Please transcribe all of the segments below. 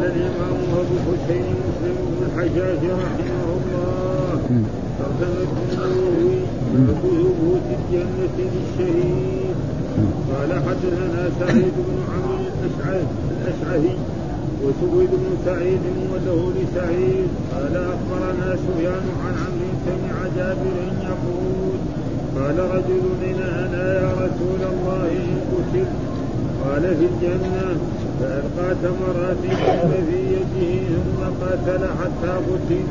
قال الامام ابو حسين مسلم بن الحجاج رحمه الله ترجمة النووي باب ثبوت الجنة للشهيد قال حدثنا سعيد بن عمرو الاشعثي وسويد بن سعيد وله لسعيد قال اخبرنا سفيان عن عمرو سمع جابر يقول قال رجل أنا يا رسول الله ان قتلت قال في الجنة فالقى تمرات في يده ثم قاتل حتى قتل.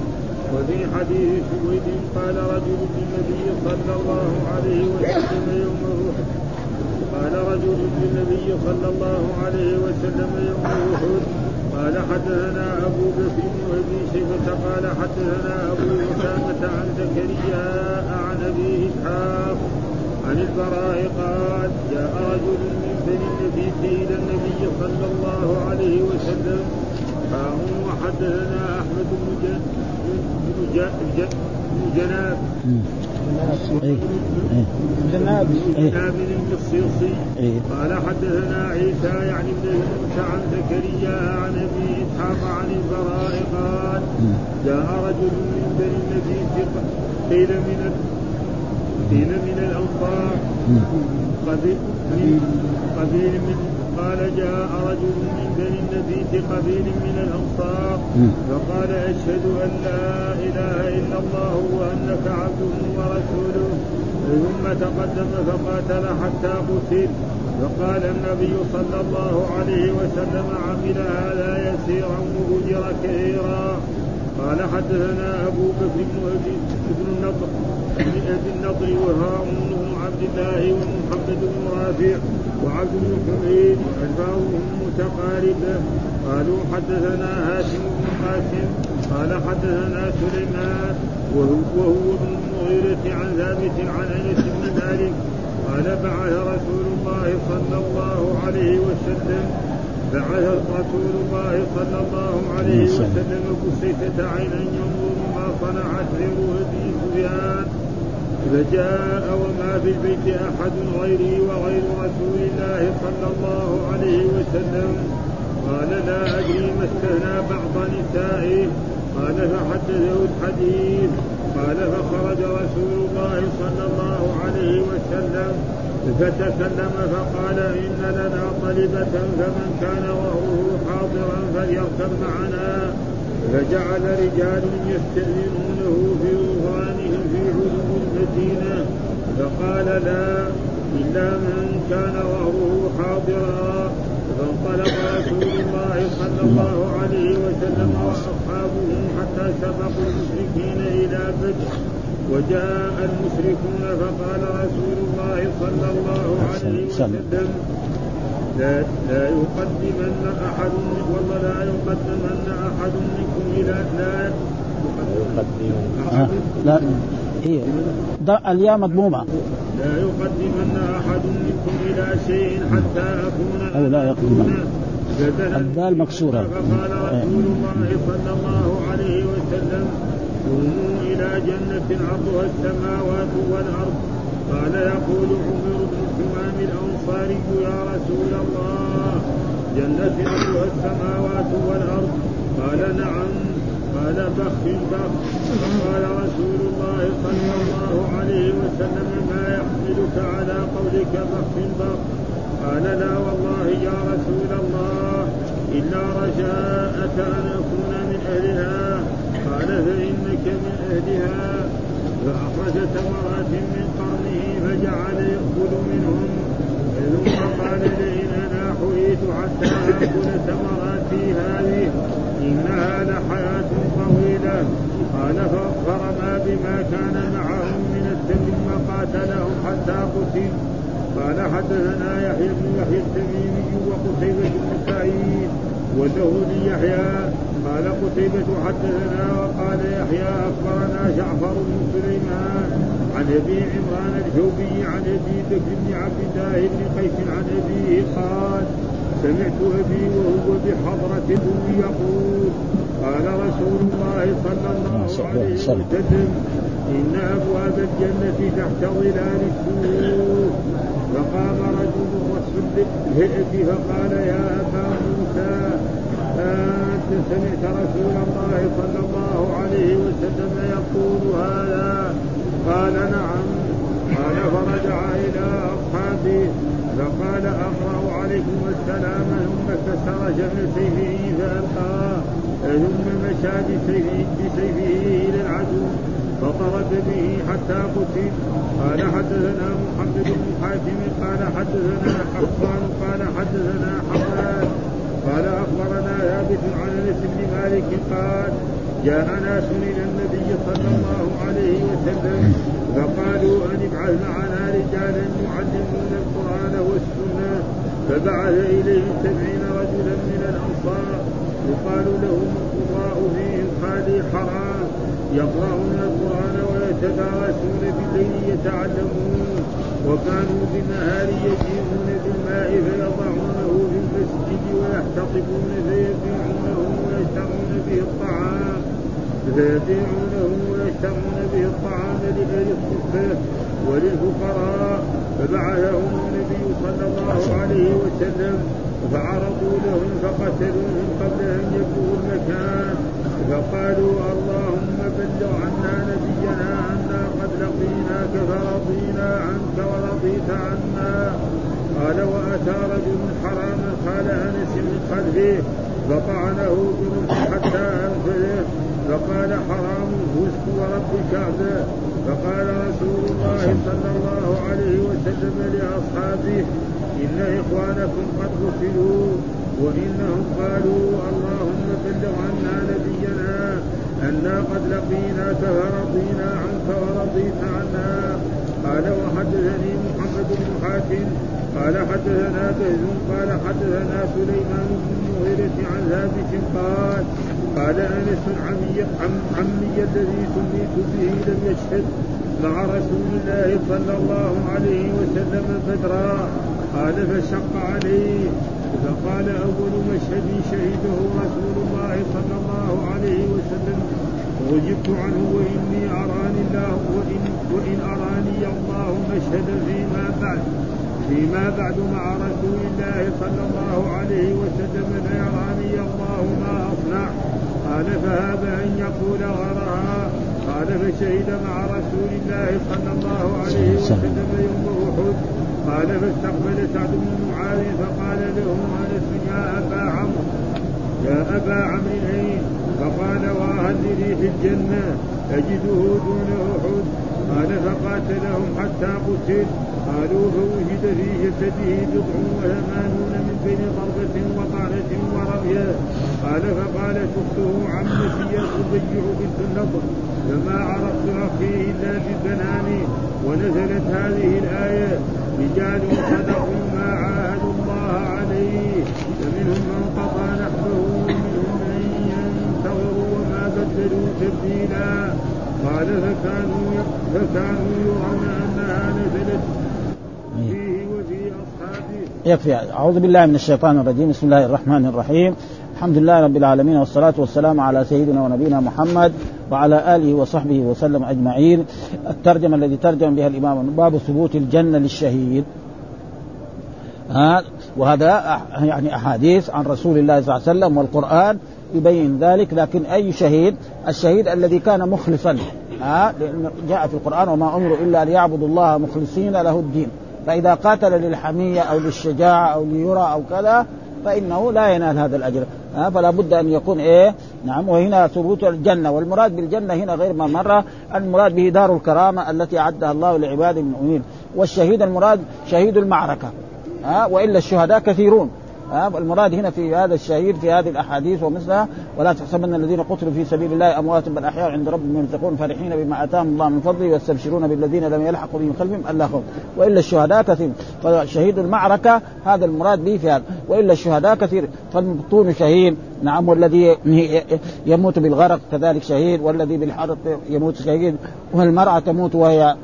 وفي حديث سويد قال رجل للنبي صلى الله عليه وسلم يوم احد قال رجل للنبي صلى الله عليه وسلم يوم احد قال حدثنا أبو بكر بن ابي شيبة قال حدثنا أبو أسامة عن زكريا عن أبي إسحاق عن البراء قال جاء رجل من بني النبي إلى النبي صلى الله عليه وسلم قام وحدثنا أحمد بن جناب. جناب جناب الصيصي. قال حدثنا عيسى يعني ابن موسى عن زكريا عن أبي إسحاق عن البراء قال جاء رجل من بني النبي قيل من قيل من الأنصار. قبيل من قبيل من قال جاء رجل من بني النبي قبيل من الأنصار فقال أشهد أن لا إله إلا الله وأنك عبده ورسوله. ثم تقدم فقاتل حتى قتل. فقال النبي صلى الله عليه وسلم عمل هذا يسيرا واجر كثيرا. قال حدثنا أبو بكر بن النضر النضر وهارون بن عبد الله ومحمد بن رافع وعبد بن حميد متقاربة قالوا حدثنا هاشم بن قاسم قال حدثنا سليمان وهو ابن المغيرة عن ثابت عن أنس بن مالك قال بعث رسول الله صلى الله عليه وسلم بعث رسول الله صلى الله عليه وسلم بسيفة عينا ينظر ما صنعت ذروه بن سفيان فجاء وما في البيت أحد غيري وغير رسول الله صلى الله عليه وسلم قال لا أدري ما استهنى بعض نسائه قال فحدثه الحديث. قال فخرج رسول الله صلى الله عليه وسلم فتكلم فقال إن لنا طلبة فمن كان وهره حاضرا فليركب معنا. فجعل رجال يستأذنونه في غفرانهم في علو المدينة. فقال لا إلا من كان ظهره حاضرا. فانطلق رسول الله صلى الله عليه وسلم وأصحابه حتى سبقوا المشركين إلى بدر. وجاء المشركون فقال رسول الله صلى الله عليه وسلم لا لا يقدمن أحد والله لا يقدمن أحد منكم إلى لا يقدمن أحد لا. إيه الياء مضمومة. لا يقدمن أحد منكم إلى شيء حتى أكون أو لا يقدمن. الدال مكسورة. فقال رسول الله صلى الله عليه وسلم قوموا إلى جنة عرضها السماوات والأرض. قال يقول عمر بن حمام الأنصاري يا رسول الله جنة عرضها السماوات والأرض. قال نعم. قال بخ بخ فقال رسول الله صلى الله عليه وسلم ما يحملك على قولك بخ بخ قال لا والله يا رسول الله إلا رجاءك أن أكون من أهلها. قال فإنك من أهلها. فأخرج ثمرات من قرنه فجعل يأكل منهم. ثم قال لئن أنا حييت حتى آكل ثمراتي هذه. إنها لحياة طويلة. قال فرمى بما كان معهم من التمر وقاتلهم حتى قتل. قال حدثنا يحيى بن يحيى التميمي وقتيبة بن سعيد وله يحيى. قال قتيبة حدثنا وقال يحيى أخبرنا جعفر بن سليمان عن أبي عمران الجوبي عن أبي بكر بن عبد الله بن قيس عن أبيه قال سمعت أبي وهو بحضرة يقول قال رسول الله صلى الله عليه وسلم. إن أبواب الجنة تحت ظلال السوق فقام رجل وصف الهئة فقال يا أبا موسى أنت سمعت رسول الله صلى الله عليه وسلم يقول هذا؟ قال نعم. قال فرجع إلى أصحابه فقال أقرأ عليكم السلام ثم كسر شمل سيفه فألقاه ثم مشى بسيفه, إلى العدو فطرد به حتى قتل. قال حدثنا محمد بن حاتم قال حدثنا حفصان قال حدثنا حماد. قال أخبرنا ثابت عن أنس بن مالك قال جاء ناس إلى النبي صلى الله عليه وسلم فقالوا أن ابعث معنا رجالا يعلمون القرآن والسنة فبعث اليهم سبعين رجلا من الأنصار يقال لهم القراء فيهم خالي حرام يقرؤون القرآن ويتدارسون بالليل يتعلمون وكانوا بالنهار يجيئون بالماء فيضعونه في المسجد ويحتطبون فيبيعونه ويشترون به الطعام. فيبيعونه ويشترون به الطعام لأهل الصفة وللفقراء فبعثهم النبي صلى الله عليه وسلم فعرضوا لهم فقتلوهم قبل أن يبلغوا المكان فقالوا اللهم بلغ عنا نبينا أنا قد لقيناك فرضينا عنك ورضيت عنا قال وأتى رجل حراما قال أنس من خلفه فطعنه برمح حتى أنفذه فقال حرام فزت ورب الكعبة فقال رسول الله صلى الله عليه وسلم لأصحابه إن إخوانكم قد قتلوا وإنهم قالوا اللهم بلغ عنا نبينا أنا قد لقيناك فرضينا عنك ورضيت عنا. قال وحدثني محمد بن حاتم قال حدثنا بهز قال حدثنا سليمان بن المغيرة عن ثابت قال قال أنس عمي عمي الذي سميت به لم يشهد مع رسول الله صلى الله عليه وسلم بدرا. قال فشق عليه. فقال أول مشهد شهده رسول الله صلى الله عليه وسلم وجبت عنه وإني أراني الله وان وإن أراني الله مشهد فيما بعد. فيما بعد مع رسول الله صلى الله عليه وسلم ليراني الله ما أصنع. قال فهذا أن يقول غرها قال فشهد مع رسول الله صلى الله عليه وسلم يوم أحد. قال فاستقبل سعد بن معاذ فقال له أنس يا أبا عمرو. يا أبا عمرو اين فقال وأهل لي في الجنة أجده دون أحد. قال فقاتلهم حتى قتل. قالوا فوجد في جسده بضع وثمانون من بين ضربة وطعنة ورمية. قال فقالت اخته عمتي الربيع بنت النضر. فما عرفت أخي إلا بالبنان ونزلت هذه الآية. رجال صدقوا ما عاهدوا الله عليه. فمنهم من قضى نحبه ومنهم من ينتظر وما بدلوا تبديلا. قال فكانوا فكانوا يرون أنها نزلت فيه وفي أصحابه. يكفي أعوذ بالله من الشيطان الرجيم. بسم الله الرحمن الرحيم. الحمد لله رب العالمين والصلاة والسلام على سيدنا ونبينا محمد وعلى آله وصحبه وسلم أجمعين. الترجمة الذي ترجم بها الإمام باب ثبوت الجنة للشهيد. ها؟ وهذا يعني أحاديث عن رسول الله صلى الله عليه وسلم والقرآن يبين ذلك لكن أي شهيد؟ الشهيد الذي كان مخلصا. ها؟ لأن جاء في القرآن وما أمروا إلا ليعبدوا الله مخلصين له الدين. فإذا قاتل للحمية أو للشجاعة أو ليرى أو كذا فإنه لا ينال هذا الأجر. ها فلا بد أن يكون إيه نعم وهنا ثبوت الجنة. والمراد بالجنة هنا غير ما مر المراد به دار الكرامة التي أعدها الله لعباده المؤمنين. والشهيد المراد شهيد المعركة. ها وإلا الشهداء كثيرون. المراد هنا في هذا الشهيد في هذه الأحاديث ومثلها ولا تحسبن الذين قتلوا في سبيل الله أموات بل أحياء عند ربهم يرزقون فرحين بما آتاهم الله من فضله ويستبشرون بالذين لم يلحقوا بهم خلفهم ألا خوف. وإلا الشهداء كثير. فشهيد المعركة هذا المراد به في هذا. وإلا الشهداء كثير. فالمبطون شهيد. نعم والذي يموت بالغرق كذلك شهيد. والذي بالحرق يموت شهيد. والمرأة تموت وهي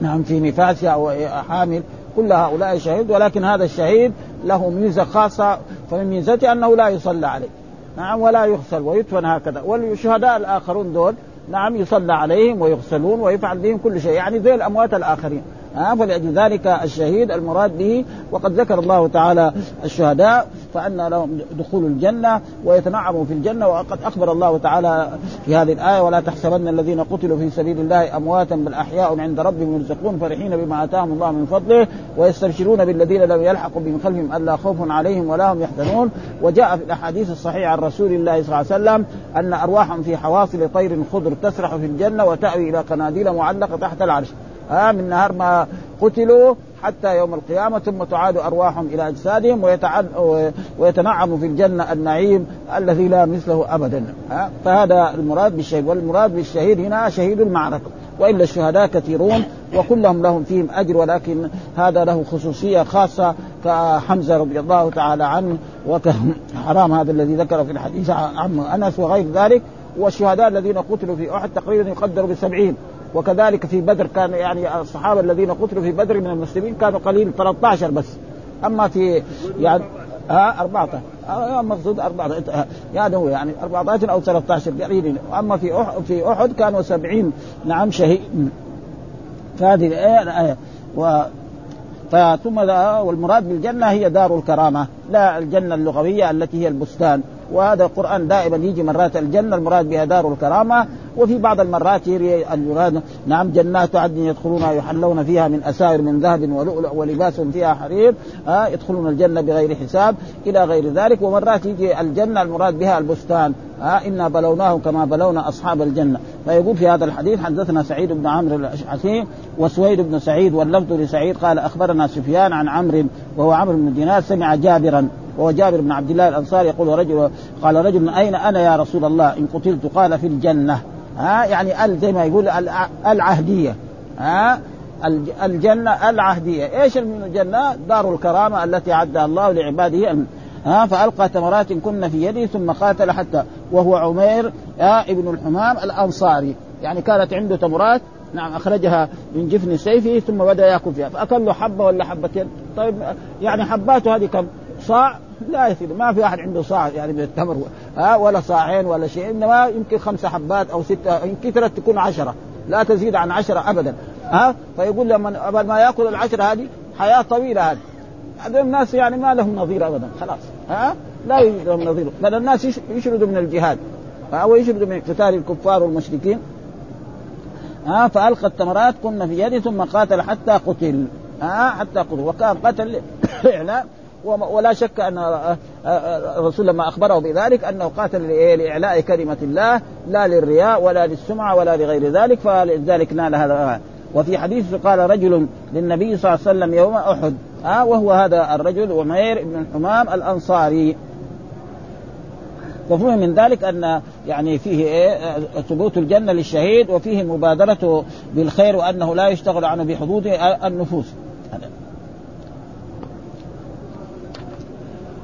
نعم في نفاسها أو حامل. كل هؤلاء شهيد. ولكن هذا الشهيد له ميزة خاصة فمن ميزته أنه لا يصلى عليه. نعم ولا يغسل ويدفن هكذا. والشهداء الآخرون دول نعم يصلى عليهم ويغسلون ويفعل بهم كل شيء. يعني زي الأموات الآخرين. ها فلأجل ذلك الشهيد المراد به وقد ذكر الله تعالى الشهداء فأن لهم دخول الجنة ويتنعموا في الجنة وقد أخبر الله تعالى في هذه الآية ولا تحسبن الذين قتلوا في سبيل الله أمواتا بل أحياء عند ربهم يرزقون فرحين بما آتاهم الله من فضله ويستبشرون بالذين لم يلحقوا بهم خلفهم ألا خوف عليهم ولا هم يحزنون وجاء في الأحاديث الصحيحة عن رسول الله صلى الله عليه وسلم أن أرواحهم في حواصل طير خضر تسرح في الجنة وتأوي إلى قناديل معلقة تحت العرش. ها من نهار ما قتلوا حتى يوم القيامة ثم تعاد أرواحهم إلى أجسادهم ويتنعم في الجنة النعيم الذي لا مثله أبدا. ها فهذا المراد بالشهيد. والمراد بالشهيد هنا شهيد المعركة. وإلا الشهداء كثيرون وكلهم لهم فيهم أجر ولكن هذا له خصوصية خاصة كحمزة رضي الله تعالى عنه وكحرام هذا الذي ذكر في الحديث عن أنس وغير ذلك. والشهداء الذين قتلوا في أحد تقريبا يقدروا بسبعين. وكذلك في بدر كان يعني الصحابة الذين قتلوا في بدر من المسلمين كانوا قليل 13 بس. أما في يعني ها؟ 14 المقصود 14 يعني يعني 14 أو 13 قليل أما في أحد في أحد كانوا 70 نعم شهيد. فهذه الآية. و ثم والمراد بالجنة هي دار الكرامة لا الجنة اللغوية التي هي البستان. وهذا القرآن دائما يجي مرات الجنة المراد بها دار الكرامة. وفي بعض المرات المراد نعم جنات عدن يدخلونها يحلون فيها من أساور من ذهب ولؤلؤ ولباسهم فيها حرير آه يدخلون الجنة بغير حساب إلى غير ذلك. ومرات يجي الجنة المراد بها البستان. آه إنا بلوناهم كما بلونا أصحاب الجنة. فيقول في هذا الحديث حدثنا سعيد بن عمرو الاشعثي وسويد بن سعيد واللفظ لسعيد قال أخبرنا سفيان عن عمرو وهو عمرو بن دينار سمع جابرا وهو جابر بن عبد الله الأنصاري يقول رجل قال رجل أين أنا يا رسول الله؟ إن قتلت قال في الجنة. ها يعني ال زي ما يقول العهدية. ها الجنة العهدية. إيش الجنة؟ دار الكرامة التي أعدها الله لعباده ها فألقى تمرات كن في يده ثم قاتل حتى وهو عمير ابن الحمام الأنصاري. يعني كانت عنده تمرات نعم أخرجها من جفن سيفه ثم بدأ يأكل فيها. فأكل له حبة ولا حبتين. طيب يعني حباته هذه كم؟ صاع؟ لا يصير ما في أحد عنده صاع يعني من التمر ها ولا صاعين ولا شيء إنما يمكن خمسة حبات أو ستة إن كثرت تكون عشرة. لا تزيد عن عشرة ابدا ها. فيقول لما ما يأكل العشرة هذه؟ حياة طويلة هذه. هذول الناس يعني ما لهم نظير ابدا خلاص. ها؟ لا لهم نظير. بل الناس يشردوا من الجهاد. أو يشردوا من قتال الكفار والمشركين. ها؟ فألقى التمرات كن في يده ثم قاتل حتى قتل. ها؟ حتى قتل. وكان قتل اعلان ولا شك أن الرسول لما أخبره بذلك أنه قاتل لإعلاء كلمة الله. لا للرياء ولا للسمعة ولا لغير ذلك. فلذلك نال هذا وفي حديث قال رجل للنبي صلى الله عليه وسلم يوم أحد ها وهو هذا الرجل عمير بن الحمام الأنصاري. ففهم من ذلك أن يعني فيه إيه ثبوت الجنة للشهيد وفيه مبادرته بالخير وأنه لا يشتغل عنه بحدود النفوس.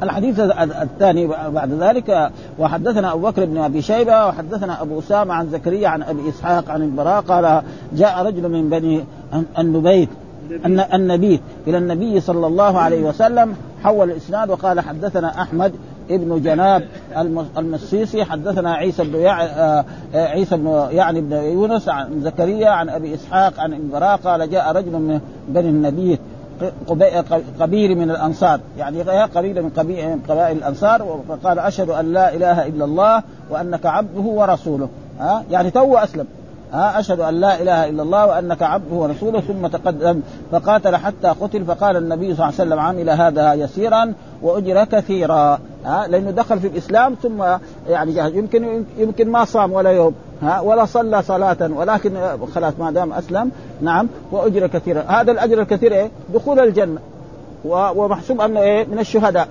الحديث الثاني بعد ذلك وحدثنا أبو بكر بن أبي شيبة وحدثنا أبو أسامة عن زكريا عن أبي إسحاق عن البراء قال جاء رجل من بني النبيت النبيت إلى النبي صلى الله عليه وسلم حول الإسناد وقال حدثنا أحمد ابن جناب المسيسي حدثنا عيسى بن يع... آه، عيسى بن يعني بن يونس عن زكريا عن أبي إسحاق عن البراء قال جاء رجل من بني النبيت قبيل من الأنصار. يعني قبيله من قبائل الأنصار فقال أشهد أن لا إله إلا الله وأنك عبده ورسوله. ها؟ يعني تو أسلم. ها أشهد أن لا إله إلا الله وأنك عبده ورسوله ثم تقدم. فقاتل حتى قتل فقال النبي صلى الله عليه وسلم عمل هذا يسيرا واجر كثيرا. ها لأنه دخل في الإسلام ثم يعني يمكن يمكن ما صام ولا يوم. ها ولا صلى صلاة ولكن خلاص ما دام أسلم نعم وأجر كثيرا. هذا الأجر الكثير إيه؟ دخول الجنة. ومحسوب أنه إيه؟ من الشهداء.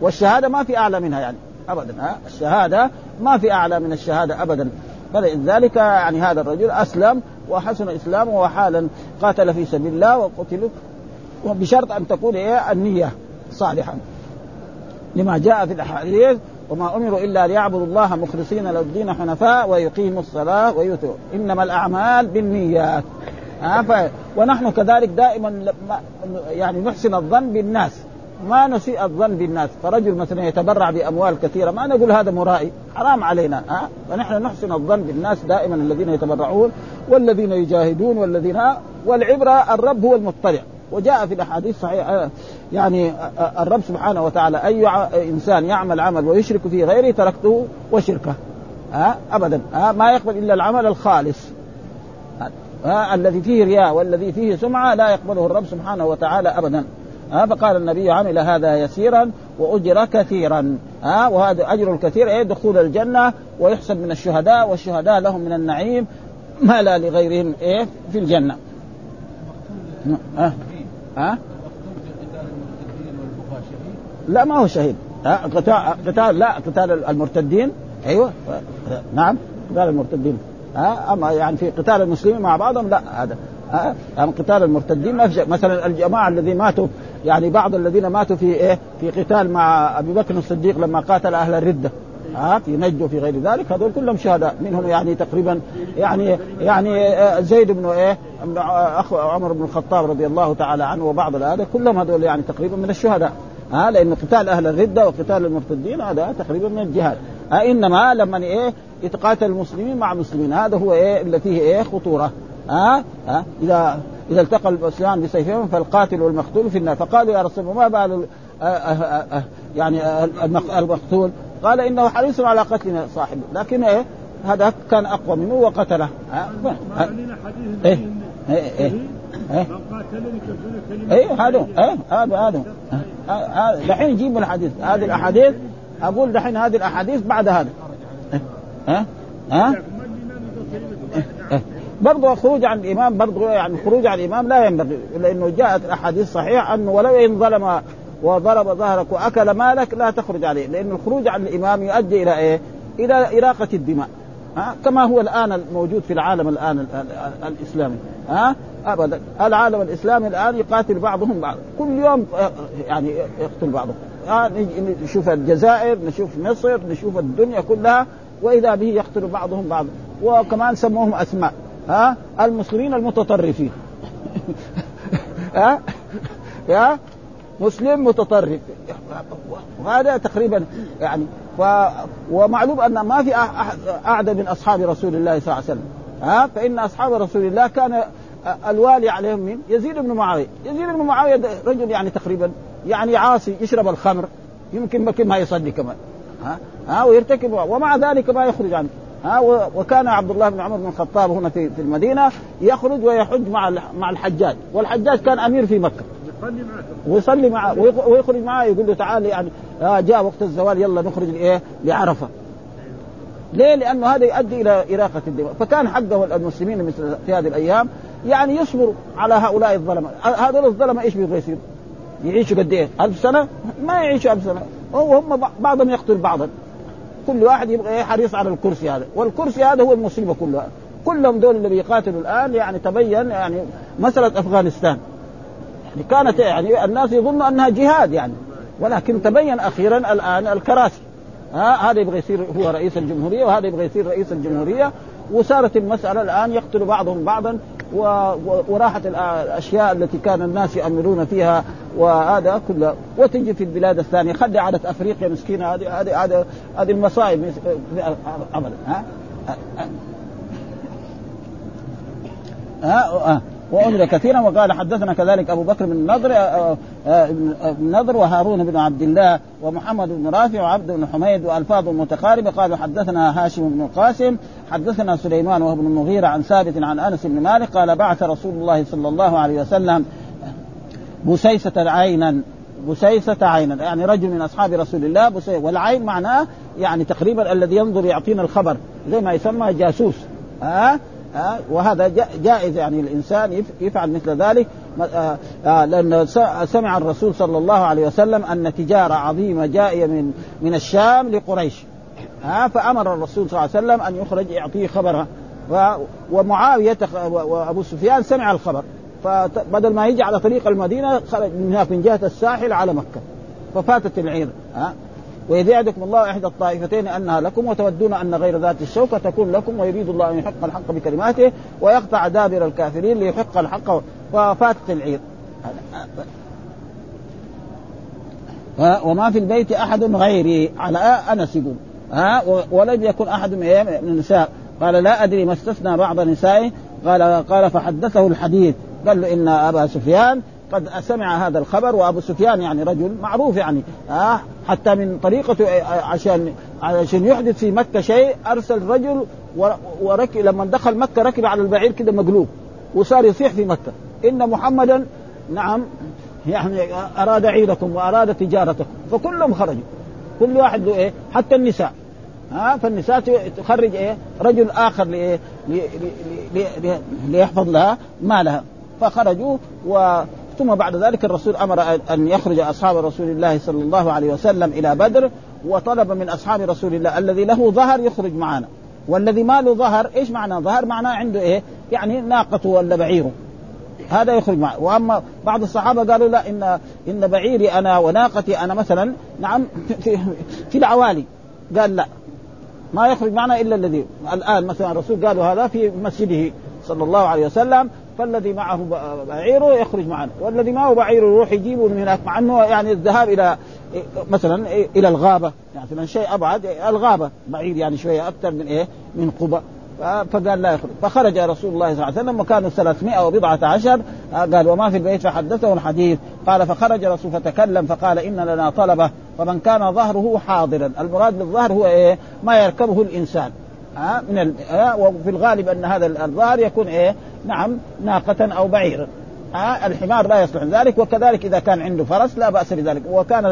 والشهادة ما في أعلى منها يعني أبدا. ها الشهادة ما في أعلى من الشهادة أبدا. فلذلك يعني هذا الرجل أسلم وحسن إسلامه وحالا قاتل في سبيل الله وقتل وبشرط أن تكون إيه النية صالحا لما جاء في الأحاديث وما أمروا إلا ليعبدوا الله مخلصين له الدين حنفاء ويقيموا الصلاة ويؤتوا. إنما الأعمال بالنيات ها ف... ونحن كذلك دائما يعني نحسن الظن بالناس. ما نسيء الظن بالناس. فرجل مثلا يتبرع بأموال كثيرة ما نقول هذا مرائي حرام علينا. ها؟ فنحن نحسن الظن بالناس دائما الذين يتبرعون والذين يجاهدون والذين والعبرة الرب هو المطلع. وجاء في الأحاديث صحيحة يعني الرب سبحانه وتعالى أي إنسان يعمل عمل ويشرك فيه غيره تركته وشركه. ها؟ ابدا. ها؟ ما يقبل إلا العمل الخالص. ها؟ الذي فيه رياء والذي فيه سمعة لا يقبله الرب سبحانه وتعالى ابدا. ها فقال النبي عمل هذا يسيرا وأجر كثيرا. ها وهذا أجر الكثير إيه دخول الجنة ويحسب من الشهداء والشهداء لهم من النعيم ما لا لغيرهم إيه في الجنة. ها ها؟ لا ما هو شهيد. ها قتال لا قتال المرتدين. أيوه نعم قتال المرتدين. ها أما يعني في قتال المسلمين مع بعضهم لا هذا يعني قتال المرتدين؟ ما مثلا الجماعة الذين ماتوا يعني بعض الذين ماتوا في إيه؟ في قتال مع أبي بكر الصديق لما قاتل أهل الردة. ها؟ في نجد وفي غير ذلك. هذول كلهم شهداء. منهم يعني تقريبا يعني يعني زيد بن إيه؟ أخ عمر بن الخطاب رضي الله تعالى عنه وبعض هذا كلهم هذول يعني تقريبا من الشهداء. ها؟ لأن قتال أهل الردة وقتال المرتدين هذا تقريبا من الجهاد. إنما لما إيه؟ يتقاتل المسلمين مع المسلمين هذا هو إيه؟ اللي فيه إيه؟ خطورة. ها؟ ها؟ اذا إذا التقى المسلمان بسيفهم فالقاتل والمقتول في النار. فقالوا يا رسول الله ما بال يعني المقتول؟ قال إنه حريص على قتل صاحبه لكن إيه؟ هذا كان أقوى منه وقتله. إيه إيه إيه. إيه. هذا إيه هذا هذا دحين يجيب الحديث. هذه الأحاديث أقول دحين هذه الأحاديث بعد هذا. ها ها؟ برضه الخروج عن الإمام برضه يعني الخروج عن الإمام لا ينبغي لأنه جاءت الأحاديث صحيحة أنه ولو إن ظلم وضرب ظهرك وأكل مالك لا تخرج عليه لأن الخروج عن الإمام يؤدي إلى إيه؟ إلى إراقة الدماء. ها؟ كما هو الآن الموجود في العالم الآن الإسلامي. ها؟ ابدا. العالم الإسلامي الآن يقاتل بعضهم بعض. كل يوم آه، يعني يقتل بعضهم. ها؟ نشوف الجزائر نشوف مصر نشوف الدنيا كلها وإذا به يقتل بعضهم بعضا وكمان سموهم أسماء. ها؟ المسلمين المتطرفين. ها؟ يا؟ مسلم متطرف. وهذا تقريبا يعني ف ومعلوم أن ما في اعدى من أصحاب رسول الله صلى الله عليه وسلم. ها؟ فإن أصحاب رسول الله كان الوالي عليهم من يزيد بن معاوية، يزيد بن معاوية رجل يعني تقريبا يعني عاصي يشرب الخمر يمكن ممكن ما يصلي كمان. ها؟ ها؟ ويرتكب ومع ذلك ما يخرج عنه. ها وكان عبد الله بن عمر بن الخطاب هنا في في المدينة يخرج ويحج مع مع الحجاج والحجاج كان أمير في مكة ويصلي معه ويخرج معه يقول له تعال يعني آه جاء وقت الزوال يلا نخرج لإيه لعرفة ليه؟ لأنه هذا يؤدي إلى إراقة الدماء، فكان حقه المسلمين مثل في هذه الأيام يعني يصبروا على هؤلاء الظلمة، هذول الظلمة إيش بيبغوا يصيروا؟ يعيشوا قد إيه؟ ألف سنة؟ ما يعيشوا ألف سنة، وهم بعضهم يقتل بعضا. كل واحد إيه حريص على الكرسي هذا، والكرسي هذا هو المصيبة كلها، كلهم دول اللي بيقاتلوا الآن يعني تبين يعني مسألة أفغانستان. يعني كانت يعني الناس يظنوا أنها جهاد يعني. ولكن تبين أخيرا الآن الكراسي. ها هذا يبغى يصير هو رئيس الجمهورية وهذا يبغى يصير رئيس الجمهورية. وصارت المسألة الآن يقتل بعضهم بعضا وراحت الأشياء التي كان الناس يامرون فيها وهذا كله وتجي في البلاد الثانية خلي عادة أفريقيا مسكينة هذه هذه هذه هذه المصائب ها ها, ها. وأمر كثيرا وقال حدثنا كذلك أبو بكر بن النضر آه، آه، آه، نضر وهارون بن عبد الله ومحمد بن رافع وعبد بن حميد وألفاظ متقاربة قالوا حدثنا هاشم بن القاسم حدثنا سليمان وهو بن المغيرة عن ثابت عن أنس بن مالك قال بعث رسول الله صلى الله عليه وسلم بسيسة عينا بسيسة عينا يعني رجل من أصحاب رسول الله بسيسة والعين معناه يعني تقريبا الذي ينظر يعطينا الخبر زي ما يسمى جاسوس ها أه؟ وهذا جائز يعني الإنسان يفعل مثل ذلك. آه، آه، لأن سمع الرسول صلى الله عليه وسلم أن تجارة عظيمة جائية من من الشام لقريش. ها فأمر الرسول صلى الله عليه وسلم أن يخرج يعطيه خبرها ومعاوية وأبو سفيان سمع الخبر. فبدل ما يجي على طريق المدينة خرج من هناك من جهة الساحل على مكة. ففاتت العير. ها وإذ يعدكم الله إحدى الطائفتين أنها لكم وتودون أن غير ذات الشوكة تكون لكم ويريد الله أن يحق الحق بكلماته ويقطع دابر الكافرين ليحق الحق وفاتت العير وما في البيت أحد غيري. على أنس يقول. ها؟ ولم يكن أحد من النساء. قال لا أدري ما استثنى بعض نسائه قال قال فحدثه الحديث. قال له إن أبا سفيان قد سمع هذا الخبر وأبو سفيان يعني رجل معروف يعني آه حتى من طريقته عشان عشان يحدث في مكة شيء أرسل رجل وركب لما دخل مكة ركب على البعير كده مقلوب وصار يصيح في مكة. إن محمدا نعم يعني أراد عيدكم وأراد تجارتكم. فكلهم خرجوا. كل واحد له إيه؟ حتى النساء. ها فالنساء تخرج إيه؟ رجل آخر لإيه؟ ليحفظ لها مالها. فخرجوا و ثم بعد ذلك الرسول أمر أن يخرج أصحاب رسول الله صلى الله عليه وسلم إلى بدر وطلب من أصحاب رسول الله الذي له ظهر يخرج معنا والذي ما له ظهر إيش معنى ظهر؟ معناه عنده إيه؟ يعني ناقته ولا بعيره. هذا يخرج معه. وأما بعض الصحابة قالوا لا إن إن بعيري أنا وناقتي أنا مثلا نعم في, في العوالي. قال لا. ما يخرج معنا إلا الذي الآن مثلا الرسول قالوا هذا في مسجده صلى الله عليه وسلم فالذي معه بعيره يخرج معنا والذي معه بعيره يروح يجيبه من هناك مع إنه يعني الذهاب إلى مثلا إلى الغابة يعني مثلا شيء أبعد الغابة بعيد يعني شوية أكثر من إيه من قبى فقال لا يخرج فخرج رسول الله صلى الله عليه وسلم وكانوا 300 وبضعة عشر قال وما في البيت فحدثه الحديث قال فخرج رسول فتكلم فقال إن لنا طلبة فمن كان ظهره حاضرا المراد بالظهر هو إيه ما يركبه الإنسان ها من. وفي الغالب أن هذا الظهر يكون إيه؟ نعم ناقة أو بعيرا ها الحمار لا يصلح ذلك وكذلك إذا كان عنده فرس لا بأس بذلك. وكان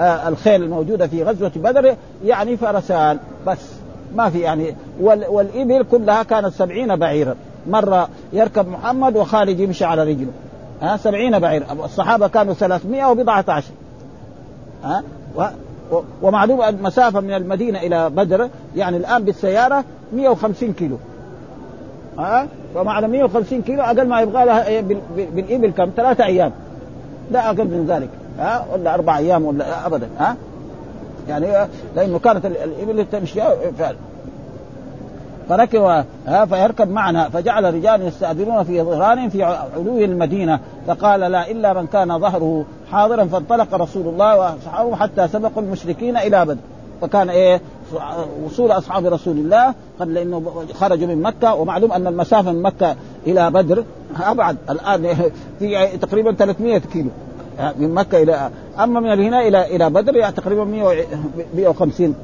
آه الخيل الموجودة في غزوة بدر يعني فرسان بس. ما في يعني وال... والإبل كلها كانت سبعين بعيرا. مرة يركب محمد وخالد يمشي على رجله. ها سبعين بعير الصحابة كانوا ثلاثمائة وبضعة عشر. ها و... ومعلوم المسافة من المدينة إلى بدر يعني الآن بالسيارة 150 كيلو. ها فمعنى 150 كيلو أقل ما يبغى لها إيه بالإبل كم؟ ثلاثة أيام. لا أقل من ذلك. ها؟ ولا أربع أيام ولا أبدا. ها؟ يعني لأنه كانت الإبل تمشي فعلا. فركب ها فيركب معنا فجعل رجال يستأذنون في ظهران في علو المدينة فقال لا إلا من كان ظهره حاضرا فانطلق رسول الله وأصحابه حتى سبقوا المشركين إلى بدر. فكان إيه وصول أصحاب رسول الله قد لأنه خرجوا من مكة ومعلوم أن المسافة من مكة إلى بدر أبعد. الآن في تقريبا 300 كيلو. من مكة إلى أما من هنا إلى إلى بدر يعني تقريبا 150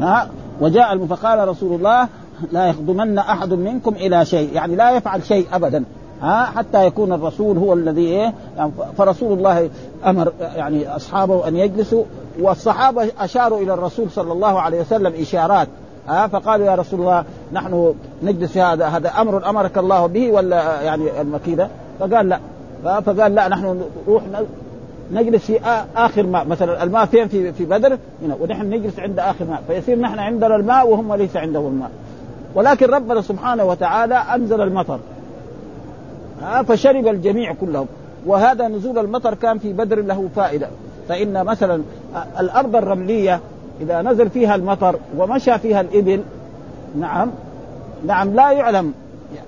ها؟ وجاء فقال رسول الله لا يخدمن أحد منكم إلى شيء. يعني لا يفعل شيء ابدا. ها حتى يكون الرسول هو الذي إيه يعني فرسول الله أمر يعني أصحابه أن يجلسوا والصحابة أشاروا إلى الرسول صلى الله عليه وسلم إشارات ها فقالوا يا رسول الله نحن نجلس هذا هذا أمر أمرك الله به ولا يعني المكيدة؟ فقال لا فقال لا نحن نروح نجلس في آخر ماء مثلا الماء فين؟ في في بدر هنا ونحن نجلس عند آخر ماء فيصير نحن عندنا الماء وهم ليس عندهم الماء. ولكن ربنا سبحانه وتعالى أنزل المطر. آه، فشرب الجميع كلهم. وهذا نزول المطر كان في بدر له فائدة. فإن مثلا آه، الأرض الرملية إذا نزل فيها المطر ومشى فيها الإبل نعم نعم لا يعلم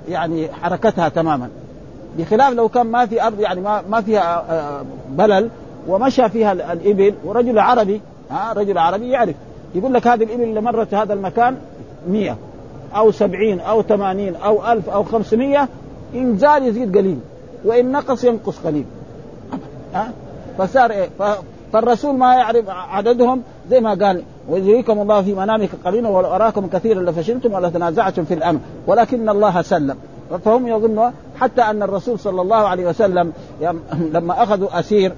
يعني حركتها تماما. بخلاف لو كان ما في أرض يعني ما ما فيها آه، بلل ومشى فيها الإبل ورجل عربي ها رجل عربي يعرف. يقول لك هذه الإبل اللي مرت هذا المكان 100 أو 70 أو 80 أو 1000 أو 500 إن زاد يزيد قليل وإن نقص ينقص قليل. ها أه؟ فصار إيه؟ فالرسول ما يعرف عددهم زي ما قال ويريكم الله في منامك قليلا ولو أراكم كثيرا لفشلتم ولا تنازعتم في الأمر. ولكن الله سلم. فهم يظنون حتى أن الرسول صلى الله عليه وسلم لما أخذوا أسير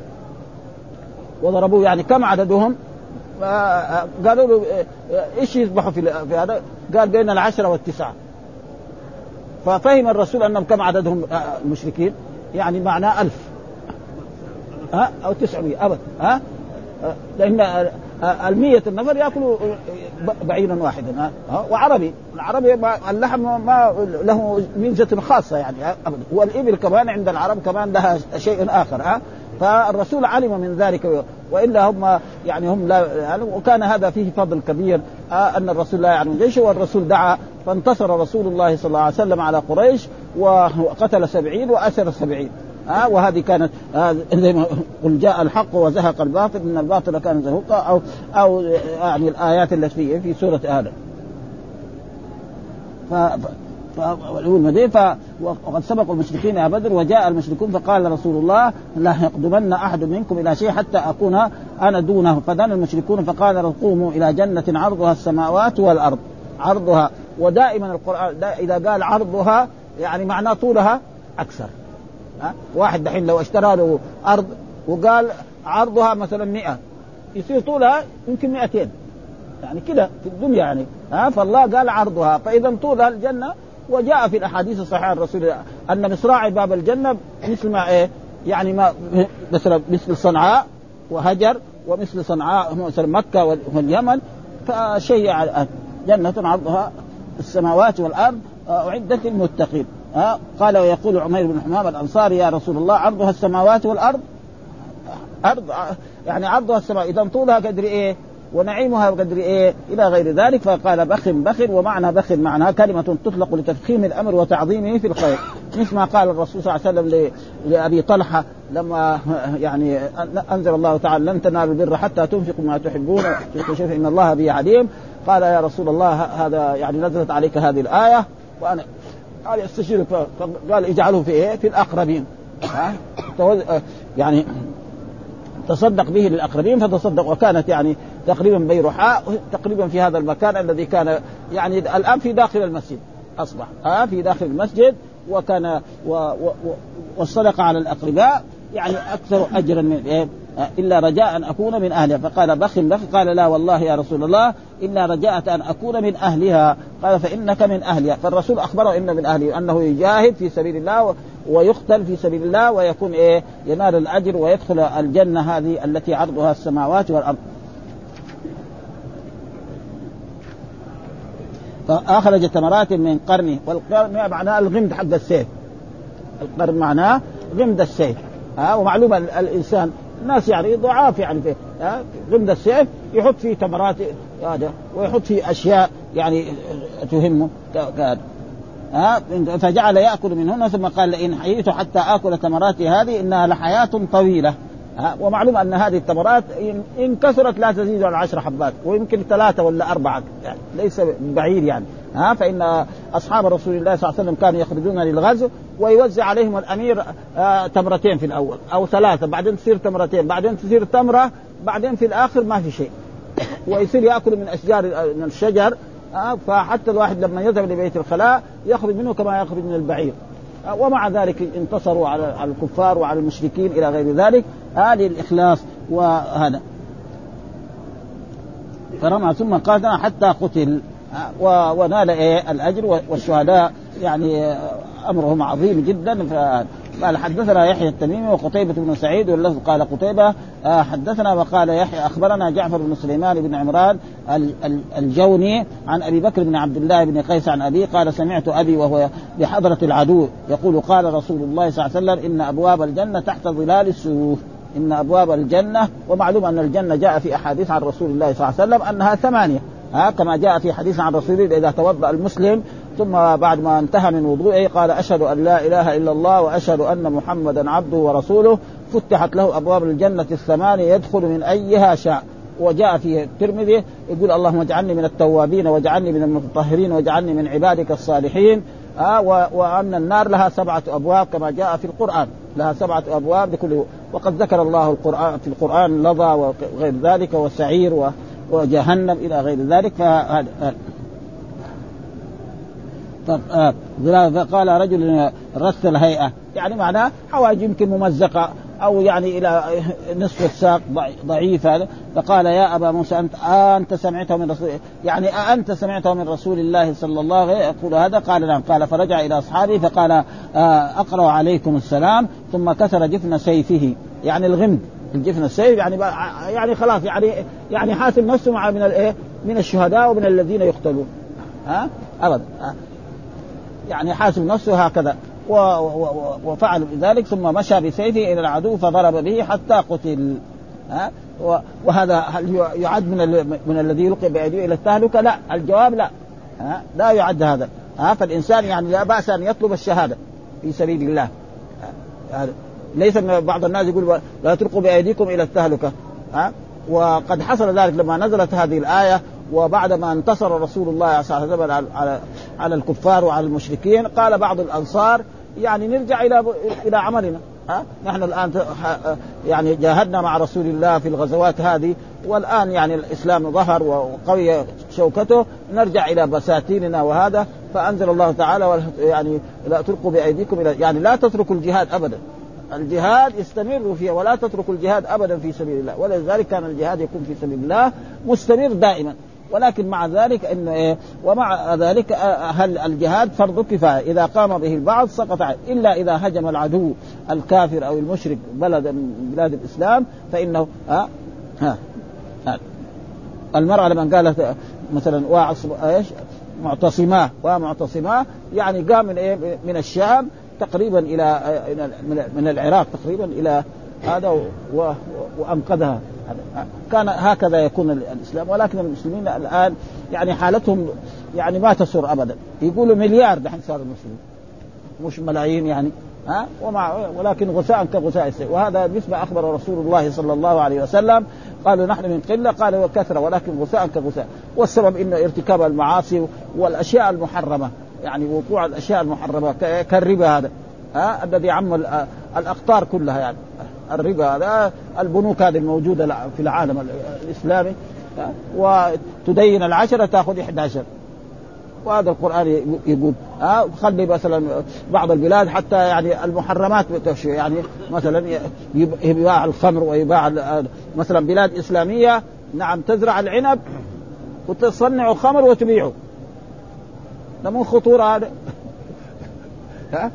وضربوه يعني كم عددهم؟ آه، آه، قالوا له إيش يذبحوا في هذا؟ قال بين العشرة والتسعة. ففهم الرسول أنهم كم عددهم المشركين؟ يعني معناه ألف. ها؟ أو تسعمية أبد. ها؟ لأن المية النفر يأكلوا بعيرا واحدا ها؟ وعربي. العربي اللحم ما له ميزة خاصة يعني أبدا والإبل كمان عند العرب كمان لها شيء آخر ها؟ فالرسول علم من ذلك وإلا هم يعني هم لا يعني وكان هذا فيه فضل كبير آه أن الرسول لا يعلم جيشه والرسول دعا فانتصر رسول الله صلى الله عليه وسلم على قريش وقتل سبعين وأسر سبعين. ها وهذه كانت زي ما قل جاء الحق وزهق الباطل إن الباطل كان زهوقا أو أو يعني الآيات التي في في سورة آدم. ف والمدينة ف... وقد سبقوا المشركين يا بدر وجاء المشركون فقال رسول الله لا يقدمن أحد منكم إلى شيء حتى أكون أنا دونه. فدان المشركون فقال قوموا إلى جنة عرضها السماوات والأرض. عرضها ودائما القرآن دا إذا قال عرضها يعني معناه طولها أكثر. ها؟ واحد دحين لو اشترى له أرض وقال عرضها مثلا 100 يصير طولها يمكن 200 يعني كده في الدنيا يعني. ها؟ فالله قال عرضها. فإذا طولها الجنة وجاء في الأحاديث الصحيحة الرسول أن مصراع باب الجنة مثل ما إيه؟ يعني ما مثلا مثل صنعاء وهجر ومثل صنعاء مثل مكة واليمن فشيء جنة عرضها السماوات والأرض اعدت للمتقين. ها قال ويقول عمير بن حمام الأنصاري يا رسول الله عرضها السماوات والأرض؟ ارض يعني عرضها السماء إذا طولها قدر إيه؟ ونعيمها بقدر إيه؟ إلى غير ذلك. فقال بخ بخ ومعنى بخ معناها كلمة تطلق لتفخيم الأمر وتعظيمه في الخير. مثل ما قال الرسول صلى الله عليه وسلم لأبي طلحة لما يعني أنزل الله تعالى لن تنالوا البر حتى تنفقوا ما تحبون إن الله به عليم. قال يا رسول الله هذا يعني نزلت عليك هذه الآية وأنا قال استشيرك فقال اجعله في إيه؟ في الأقربين. ها؟ يعني تصدق به للأقربين فتصدق. وكانت يعني تقريبا بيرحاء تقريبا في هذا المكان الذي كان يعني الآن في داخل المسجد. أصبح ها؟ في داخل المسجد وكان و و والصدقة على الأقرباء يعني أكثر اجرا من إيه؟ إلا رجاء أن أكون من أهلها. فقال بخ بخ قال لا والله يا رسول الله الا رجاء أن أكون من أهلها. قال فإنك من أهلها. فالرسول أخبره إن من أهله أنه يجاهد في سبيل الله ويقتل في سبيل الله ويكون إيه ينال الأجر ويدخل الجنة هذه التي عرضها السماوات والأرض. فأخرج تمرات من قرنه. والقرن معناه؟ الغمد حق السيف. القرن معناه غمد السيف. ها ومعلومه الإنسان الناس يعني ضعاف يعني في غمد السيف يحط فيه تمرات هذا ويحط فيه أشياء يعني تهمه ها فجعل يأكل منهن ثم قال لئن حييت حتى آكل تمراتي هذه إنها لحياة طويلة ومعلوم أن هذه التمرات إن كثرت لا تزيد على عشر حبات ويمكن ثلاثة ولا أربعة يعني ليس بعيد يعني. ها فإن أصحاب رسول الله صلى الله عليه وسلم كانوا يخرجون للغزو ويوزع عليهم الأمير آه تمرتين في الأول أو ثلاثة بعدين تصير تمرتين بعدين تصير تمرة بعدين في الآخر ما في شيء. ويصير يأكل من أشجار من الشجر آه فحتى الواحد لما يذهب لبيت الخلاء يخرج منه كما يخرج من البعير. آه ومع ذلك انتصروا على الكفار وعلى المشركين إلى غير ذلك. هذه الإخلاص وهذا. فرمى ثم قاتل حتى قتل ونال إيه الأجر والشهداء يعني أمرهم عظيم جدا. قال حدثنا يحيى التميمي وقتيبة بن سعيد واللفظ قال قتيبة. حدثنا وقال يحيى أخبرنا جعفر بن سليمان بن عمران الجوني عن أبي بكر بن عبد الله بن قيس عن أبي قال سمعت أبي وهو بحضرة العدو يقول قال رسول الله صلى الله عليه وسلم إن أبواب الجنة تحت ظلال السيوف. إن أبواب الجنة ومعلوم أن الجنة جاء في أحاديث عن رسول الله صلى الله عليه وسلم أنها ثمانية. ها كما جاء في حديث عن رسول الله إذا توضأ المسلم ثم بعد ما انتهى من وضوئه قال أشهد أن لا إله إلا الله وأشهد أن محمدا عبده ورسوله. فتحت له أبواب الجنة الثمانيه يدخل من أيها شاء. وجاء في الترمذي يقول اللهم اجعلني من التوابين واجعلني من المتطهرين واجعلني من عبادك الصالحين. آه وأن النار لها سبعة أبواب كما جاء في القرآن. لها سبعة أبواب لكل وقد ذكر الله القران في القرآن لظى وغير ذلك وسعير و وجهنم إلى غير ذلك فهذا فقال رجل رث الهيئة يعني معناه حواجب يمكن ممزقة أو يعني إلى نصف الساق ضعيف هذا فقال يا أبا موسى انت أنت سمعته من رسول يعني أنت سمعته من رسول الله صلى الله عليه وسلم يقول هذا؟ قال نعم. قال فرجع إلى أصحابه فقال أقرأ عليكم السلام ثم كسر جفن سيفه. يعني الغمد. الجفن السيف يعني يعني خلاص يعني يعني حاسب نفسه مع من الايه؟ من الشهداء ومن الذين يقتلون. ها؟ ابدا يعني حاسب نفسه هكذا. وفعل ذلك ثم مشى بسيفه إلى العدو فضرب به حتى قتل. ها؟ وهذا هل يعد من من الذي يلقي بأيديه إلى التهلكة؟ لا. الجواب لا. ها؟ لا يعد هذا. ها؟ فالإنسان يعني لا بأس أن يطلب الشهادة في سبيل الله. ليس بعض الناس يقول لا تلقوا بأيديكم إلى التهلكة ها؟ وقد حصل ذلك لما نزلت هذه الآية وبعد ما انتصر رسول الله صلى الله عليه وسلم على على الكفار وعلى المشركين قال بعض الأنصار يعني نرجع إلى إلى عملنا ها؟ نحن الآن يعني جاهدنا مع رسول الله في الغزوات هذه والآن يعني الإسلام ظهر وقوي شوكته نرجع إلى بساتيننا وهذا فأنزل الله تعالى يعني لا تلقوا بأيديكم إلى يعني لا تتركوا الجهاد ابدا. الجهاد استمروا فيه ولا تتركوا الجهاد ابدا في سبيل الله. ولذلك كان الجهاد يكون في سبيل الله مستمر دائما. ولكن مع ذلك إن إيه ومع ذلك آه، هل الجهاد فرض كفاية؟ إذا قام به البعض سقط إلا إذا هجم العدو الكافر أو المشرك بلدا من بلاد الإسلام فإنه ها ها, ها. المرأة لما قالت مثلا واعصب إيش؟ معتصماه ومعتصماه يعني قام من إيه؟ من الشام تقريبا إلى من العراق تقريبا إلى هذا وأنقذها. كان هكذا يكون الإسلام ولكن المسلمين الآن يعني حالتهم يعني ما تسر ابدا. يقولوا مليار دحين صار المسلمين. مش ملايين يعني ها؟ ومع ولكن غثاء كغثاء السيل وهذا مثل أخبر رسول الله صلى الله عليه وسلم. قالوا نحن من قلة قال وكثره ولكن غثاء كغثاء. والسبب إنه ارتكاب المعاصي والأشياء المحرمة. يعني وقوع الأشياء المحرمة كالربا هذا ها؟ الذي عم الأقطار كلها يعني الربا هذا البنوك هذه الموجودة في العالم الإسلامي وتدين العشرة تأخذ 11 وهذا القرآن يقول ها؟ خلي مثلا بعض البلاد حتى يعني المحرمات يعني مثلا يباع الخمر ويباع مثلا بلاد إسلامية نعم تزرع العنب وتصنع خمر وتبيعه. ده مو خطورة هذا ها؟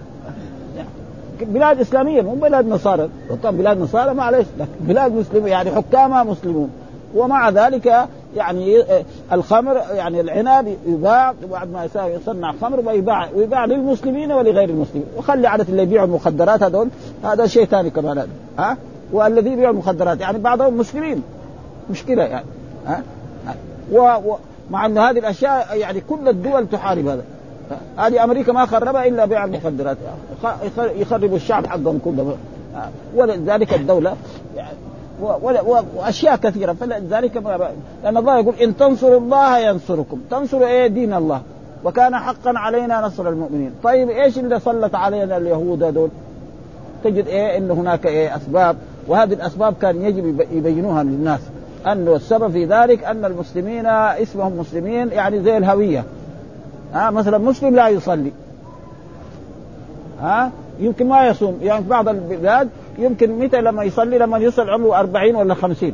بلاد إسلامية مو بلاد نصارى. طبعا بلاد نصارى معلش بلاد مسلمه يعني حكامها مسلمون. ومع ذلك يعني الخمر يعني العنب يباع بعد ما يصنع خمر ويباع ويباع للمسلمين ولغير المسلمين. وخلي عادة اللي يبيعوا المخدرات هذول هذا شيء ثاني كمان ها؟ والذي يبيعوا المخدرات يعني بعضهم مسلمين. مشكلة يعني ها؟ ومع أن هذه الأشياء يعني كل الدول تحارب هذا. هذه أمريكا ما خربها إلا بيع المخدرات. يخربوا الشعب حقهم كله. ولذلك الدولة يعني وأشياء كثيرة. فلذلك لأن الله يقول إن تنصروا الله ينصركم. تنصروا إيه؟ دين الله. وكان حقا علينا نصر المؤمنين. طيب إيش اللي سلط علينا اليهود هذول؟ تجد إيه؟ إن هناك إيه؟ أسباب. وهذه الأسباب كان يجب يبينوها للناس. انه السبب في ذلك أن المسلمين اسمهم مسلمين يعني زي الهوية. ها مثلا مسلم لا يصلي. ها يمكن ما يصوم. يعني في بعض البلاد يمكن متى لما يصلي لما يصل عمره 40 ولا 50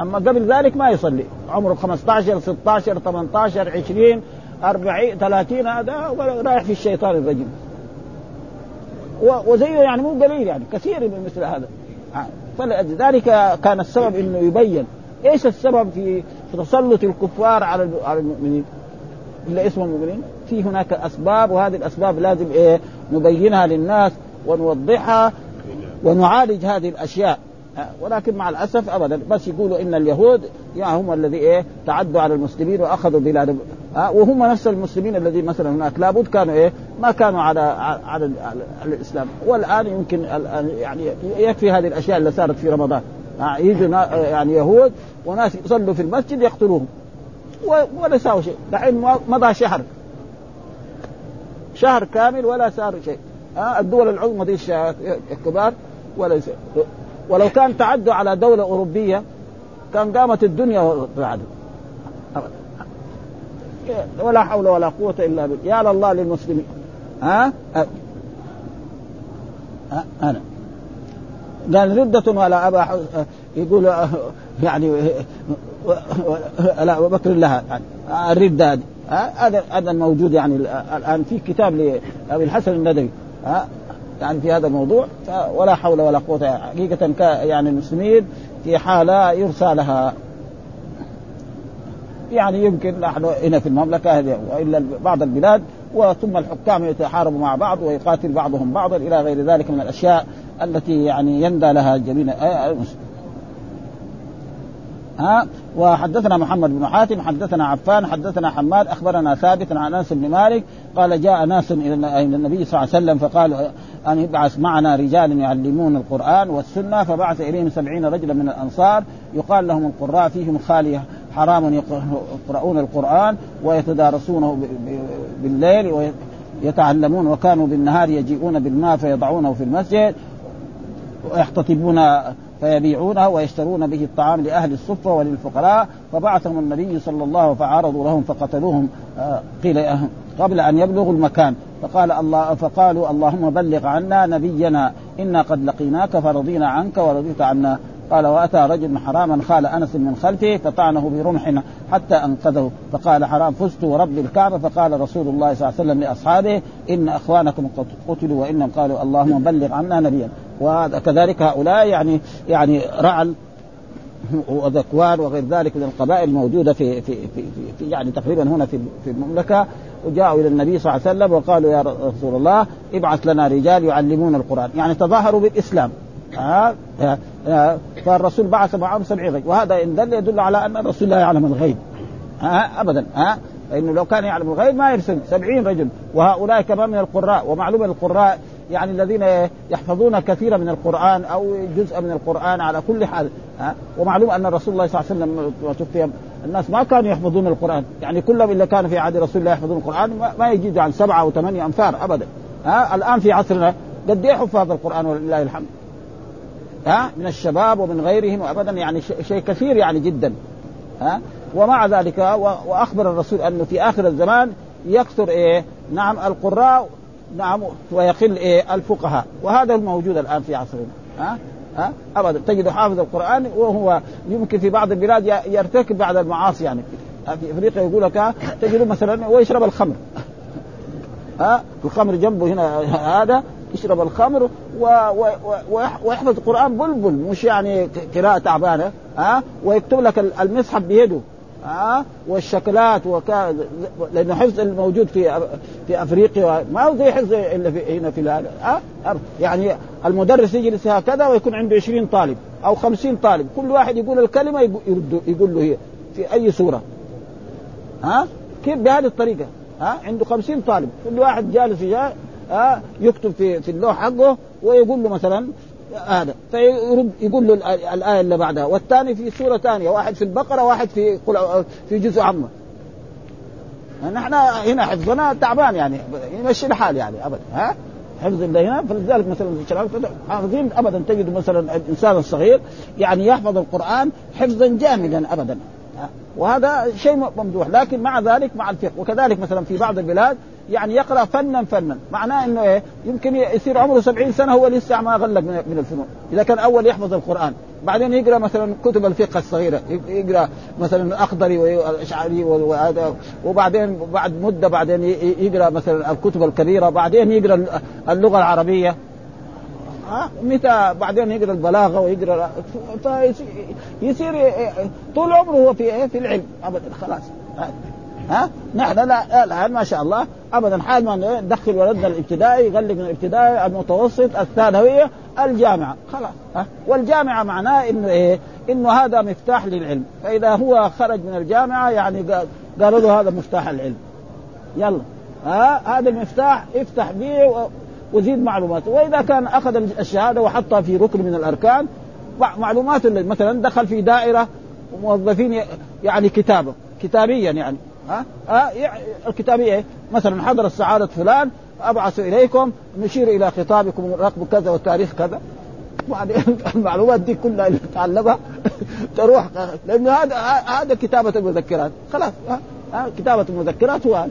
أما قبل ذلك ما يصلي. عمره 15 16 18 20 40 30 هذا رايح في الشيطان الرجيم. وزيه يعني مو قليل يعني كثير من مثل هذا. فلذلك كان السبب إنه يبين إيش السبب في تسلط الكفار على على المؤمنين؟ إلا اسم المؤمنين؟ في هناك أسباب وهذه الأسباب لازم إيه نبينها للناس ونوضحها ونعالج هذه الأشياء. ولكن مع الأسف ابدا بس يقولوا إن اليهود يعني هم الذي إيه تعدوا على المسلمين وأخذوا بلاد وهم نفس المسلمين الذين مثلا هناك. لابد كانوا إيه؟ ما كانوا على على, على, الإسلام. والآن يمكن يعني يكفي هذه الأشياء اللي صارت في رمضان. يجوا يعني يهود وناس يصلوا في المسجد يقتلوهم. ولا ساووا شيء. دحين مضى شهر. شهر كامل ولا صار شيء. ها الدول العظمى دي الكبار ولا ولو كان تعدوا على دولة أوروبية كان قامت الدنيا بعد. ولا حول ولا قوة إلا بالله. يا الله للمسلمين. ها؟ أه؟ أنا. قال ردة ولا أبا يقول يعني لا بكر لها. الردة هذه. هذا هذا الموجود يعني الآن في كتاب لابي الحسن الندوي. يعني في هذا الموضوع. ولا حول ولا قوة. حقيقة يعني المسلمين في حالة يرسى لها. يعني يمكن نحن هنا في المملكة هذه وإلا بعض البلاد وثم الحكام يتحاربوا مع بعض ويقاتل بعضهم بعضا إلى غير ذلك من الأشياء التي يعني يندى لها جميع ها؟ وحدثنا محمد بن حاتم حدثنا عفان حدثنا حماد أخبرنا ثابت عن أنس بن مالك قال جاء ناس إلى النبي صلى الله عليه وسلم فقال أن يبعث معنا رجال يعلمون القرآن والسنة فبعث إليهم سبعين رجلا من الأنصار يقال لهم القراء فيهم خاليه حرام يقرؤون القرآن ويتدارسونه بالليل ويتعلمون وكانوا بالنهار يجيئون بالماء فيضعونه في المسجد ويحتطبون فيبيعونه ويشترون به الطعام لأهل الصفه وللفقراء. فبعثهم النبي صلى الله فعارضوا لهم فقتلوهم. آه، قيل قبل أن يبلغوا المكان. فقال الله فقالوا اللهم بلغ عنا نبينا. إنا قد لقيناك فرضينا عنك ورضيت عنا. قال وأتى رجل حراما خال أنس من خلفه فطعنه برمح حتى أنقذه. فقال حرام فزت ورب الكعبة. فقال رسول الله صلى الله عليه وسلم لأصحابه إن أخوانكم قد قتلوا وانهم قالوا اللهم بلغ عنا نبيا. وكذلك هؤلاء يعني يعني رعل وذكوان وغير ذلك من القبائل الموجودة في في في, في يعني تقريبا هنا في في المملكة. وجاءوا إلى النبي صلى الله عليه وسلم وقالوا يا رسول الله ابعث لنا رجال يعلمون القرآن. يعني تظاهروا بالإسلام. ها؟ فالرسول بعث معهم سبعين رجل وهذا إن دل يدل على أن الرسول لا يعلم الغيب. ها؟ ابدا. ها؟ فإنه لو كان يعلم الغيب ما يرسل. سبعين رجل. وهؤلاء كمان من القراء. ومعلوم القراء يعني الذين يحفظون كثيرا من القرآن أو جزء من القرآن على كل حال. ها؟ ومعلوم أن الرسول الله صلى الله عليه وسلم توفي الناس ما كانوا يحفظون القرآن. يعني كلهم إلا كانوا في عهد رسول الله يحفظون القرآن. ما يجيزوا عن سبعة أو ثمانية امثال ابدا. ها؟ الآن في عصرنا قد إيه حفاظ القرآن ولله الحمد؟ ها من الشباب ومن غيرهم وابدا يعني شيء كثير يعني جدا ها. ومع ذلك وأخبر الرسول أنه في آخر الزمان يكثر إيه نعم القراء نعم ويقل إيه الفقهاء. وهذا الموجود الآن في عصرنا ها ها. ابدا تجد حافظ القرآن وهو يمكن في بعض البلاد يرتكب بعض المعاصي يعني. في إفريقيا يقول لك تجد مثلا ويشرب الخمر ها. الخمر جنبه هنا هذا يشرب الخمر و... و... ويحفظ القران بلبل مش يعني قراءة تعبانه ها؟ ويكتب لك المصحف بيده ها؟ والشكلات وكا لأنه حفظ الموجود في في أفريقيا ما هو زي حفظ إلا في هنا في ها؟ يعني المدرس يجلس هكذا ويكون عنده 20 طالب أو 50 طالب كل واحد يقول الكلمة يرد يقول له هي في أي سورة ها؟ كيف بهذه الطريقة ها؟ عنده 50 طالب كل واحد جالس ها يكتب في في اللوح حقه ويقول له مثلا هذا. فيرد يقول له الآية اللي بعدها. والثاني في سورة ثانية واحد في البقرة واحد في في جزء عامه نحن هنا حفظنا تعبان يعني يمشي الحال يعني ابدا ها؟ حفظ الله هنا فلذلك مثلا حافظين ابدا تجد مثلا الإنسان الصغير يعني يحفظ القرآن حفظا جامدا ابدا وهذا شيء ممدوح لكن مع ذلك مع الفقه. وكذلك مثلا في بعض البلاد يعني يقرأ فنا فنا. معناه إنه إيه؟ يمكن يصير عمره سبعين سنة هو لسه ما غلق من الفنون. إذا كان أول يحفظ القرآن. بعدين يقرأ مثلا كتب الفقه الصغيرة. يقرأ مثلا الاخضري والأشعري وهذا. وبعدين بعد مدة بعدين يقرأ مثلا الكتب الكبيرة. بعدين يقرأ اللغة العربية. متى بعدين يقرأ البلاغة ويقرأ يصير طول عمره هو في في العلم. ابدا خلاص. ها؟ نحن لا الآن ما شاء الله ابدا حال ما ندخل ولدنا الابتدائي يغلق من الابتدائي المتوسط الثانوية الجامعة. خلاص ها؟ والجامعة معناه انه إيه؟ إنه هذا مفتاح للعلم. فإذا هو خرج من الجامعة يعني قالوا له هذا مفتاح العلم. يلا ها؟ هذا المفتاح افتح به وزيد معلوماته. وإذا كان أخذ الشهادة وحطها في ركن من الأركان معلومات مثلا دخل في دائرة موظفين يعني كتابة كتابيا يعني. ها؟ ها الكتابيه مثلا حضر السعادة فلان أبعث إليكم نشير إلى خطابكم رقم كذا والتاريخ كذا. وبعدين المعلومات دي كلها اللي تعلمها تروح لأنه هذا هذا كتابة المذكرات. خلاص ها؟ كتابة المذكرات هو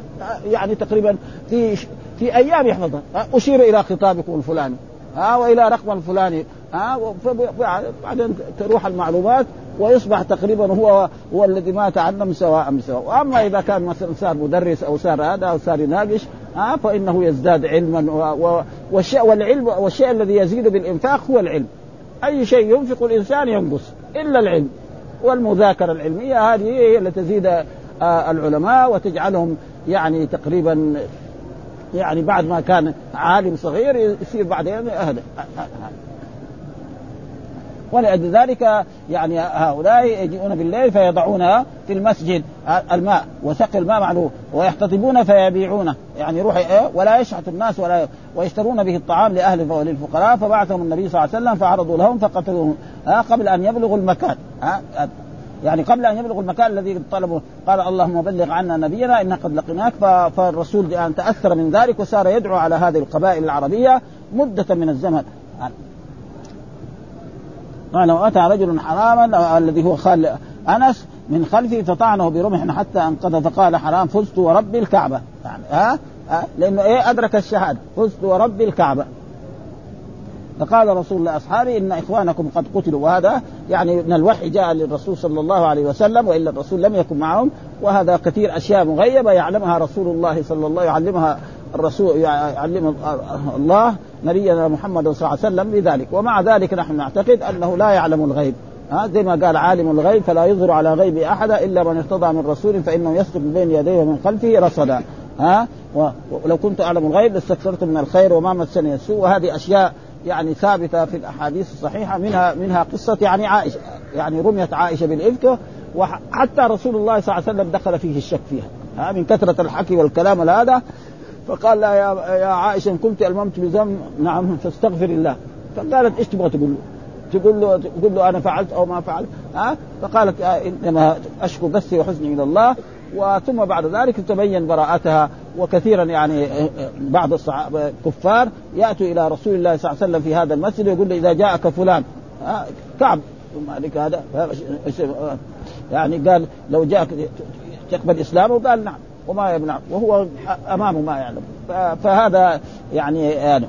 يعني تقريبا في في أيام يحفظها. أشير إلى خطابكم الفلاني. ها؟ وإلى رقم الفلاني. ها بعدين تروح المعلومات ويصبح تقريبا هو هو الذي ما تعلم سواء بسواء وأما إذا كان مثلا صار مدرس أو صار هذا أو صار يناقش ها فإنه يزداد علما. والشيء والعلم والشيء الذي يزيد بالإنفاق هو العلم. أي شيء ينفق الإنسان ينقص إلا العلم. والمذاكرة العلمية هذه هي التي تزيد آه، العلماء وتجعلهم يعني تقريبا يعني بعد ما كان عالم صغير يصير بعدين أهدى. ولأجل ذلك يعني هؤلاء يجيئون بالليل فيضعونها في المسجد الماء وسقي الماء معلوم ويحتطبون فيبيعونه. يعني يروح إيه؟ ولا يشحت الناس ولا ويشترون به الطعام لأهل وللفقراء فبعثهم النبي صلى الله عليه وسلم فعرضوا لهم فقتلوهم. قبل أن يبلغوا المكان. يعني قبل أن يبلغوا المكان الذي طلبوا. قال اللهم بلغ عنا نبينا إنا قد لقيناك فالرسول تأثر من ذلك وصار يدعو على هذه القبائل العربية مدة من الزمن. قال واتى رجل حراما الذي هو خال أنس من خلفه فطعنه برمح حتى أنقذ فقال حرام فزت ورب الكعبة. يعني ها, لأنه إيه؟ أدرك الشهادة. فزت ورب الكعبة. فقال رسول الله اصحابه إن إخوانكم قد قتلوا وهذا يعني من الوحي جاء للرسول صلى الله عليه وسلم وإلا الرسول لم يكن معهم وهذا كثير أشياء مغيبة يعلمها رسول الله صلى الله يعلمها الرسول يعلم الله نبينا محمد صلى الله عليه وسلم بذلك ومع ذلك نحن نعتقد أنه لا يعلم الغيب. ها زي ما قال عالم الغيب فلا يظهر على غيب أحد إلا من ارتضى من رسول فإنه يسلك بين يديه ومن خلفه رصدا ها ولو كنت أعلم الغيب لاستكثرت من الخير وما مسني السوء. وهذه أشياء يعني ثابتة في الأحاديث الصحيحة منها منها قصة يعني عائشة يعني رميت عائشة بالإفك وحتى رسول الله صلى الله عليه وسلم دخل فيه الشك فيها. ها من كثرة الحكي والكلام هذا فقال لا يا يا عائشة إن كنت ألممت بذنب نعم فاستغفر الله. فقالت إيش تبغى تقول له؟ تقول له تقول له أنا فعلت أو ما فعلت ها؟ فقالت إنما أشكو بثي وحزني إلى الله. وثم بعد ذلك تبين براءتها وكثيرا يعني بعض الصحابه الكفار يأتوا إلى رسول الله صلى الله عليه وسلم في هذا المسجد ويقول له إذا جاءك فلان كعب. مالك هذا يعني قال لو جاءك تقبل إسلامه قال نعم. وما يمنع وهو أمامه ما يعلم. فهذا يعني, يعني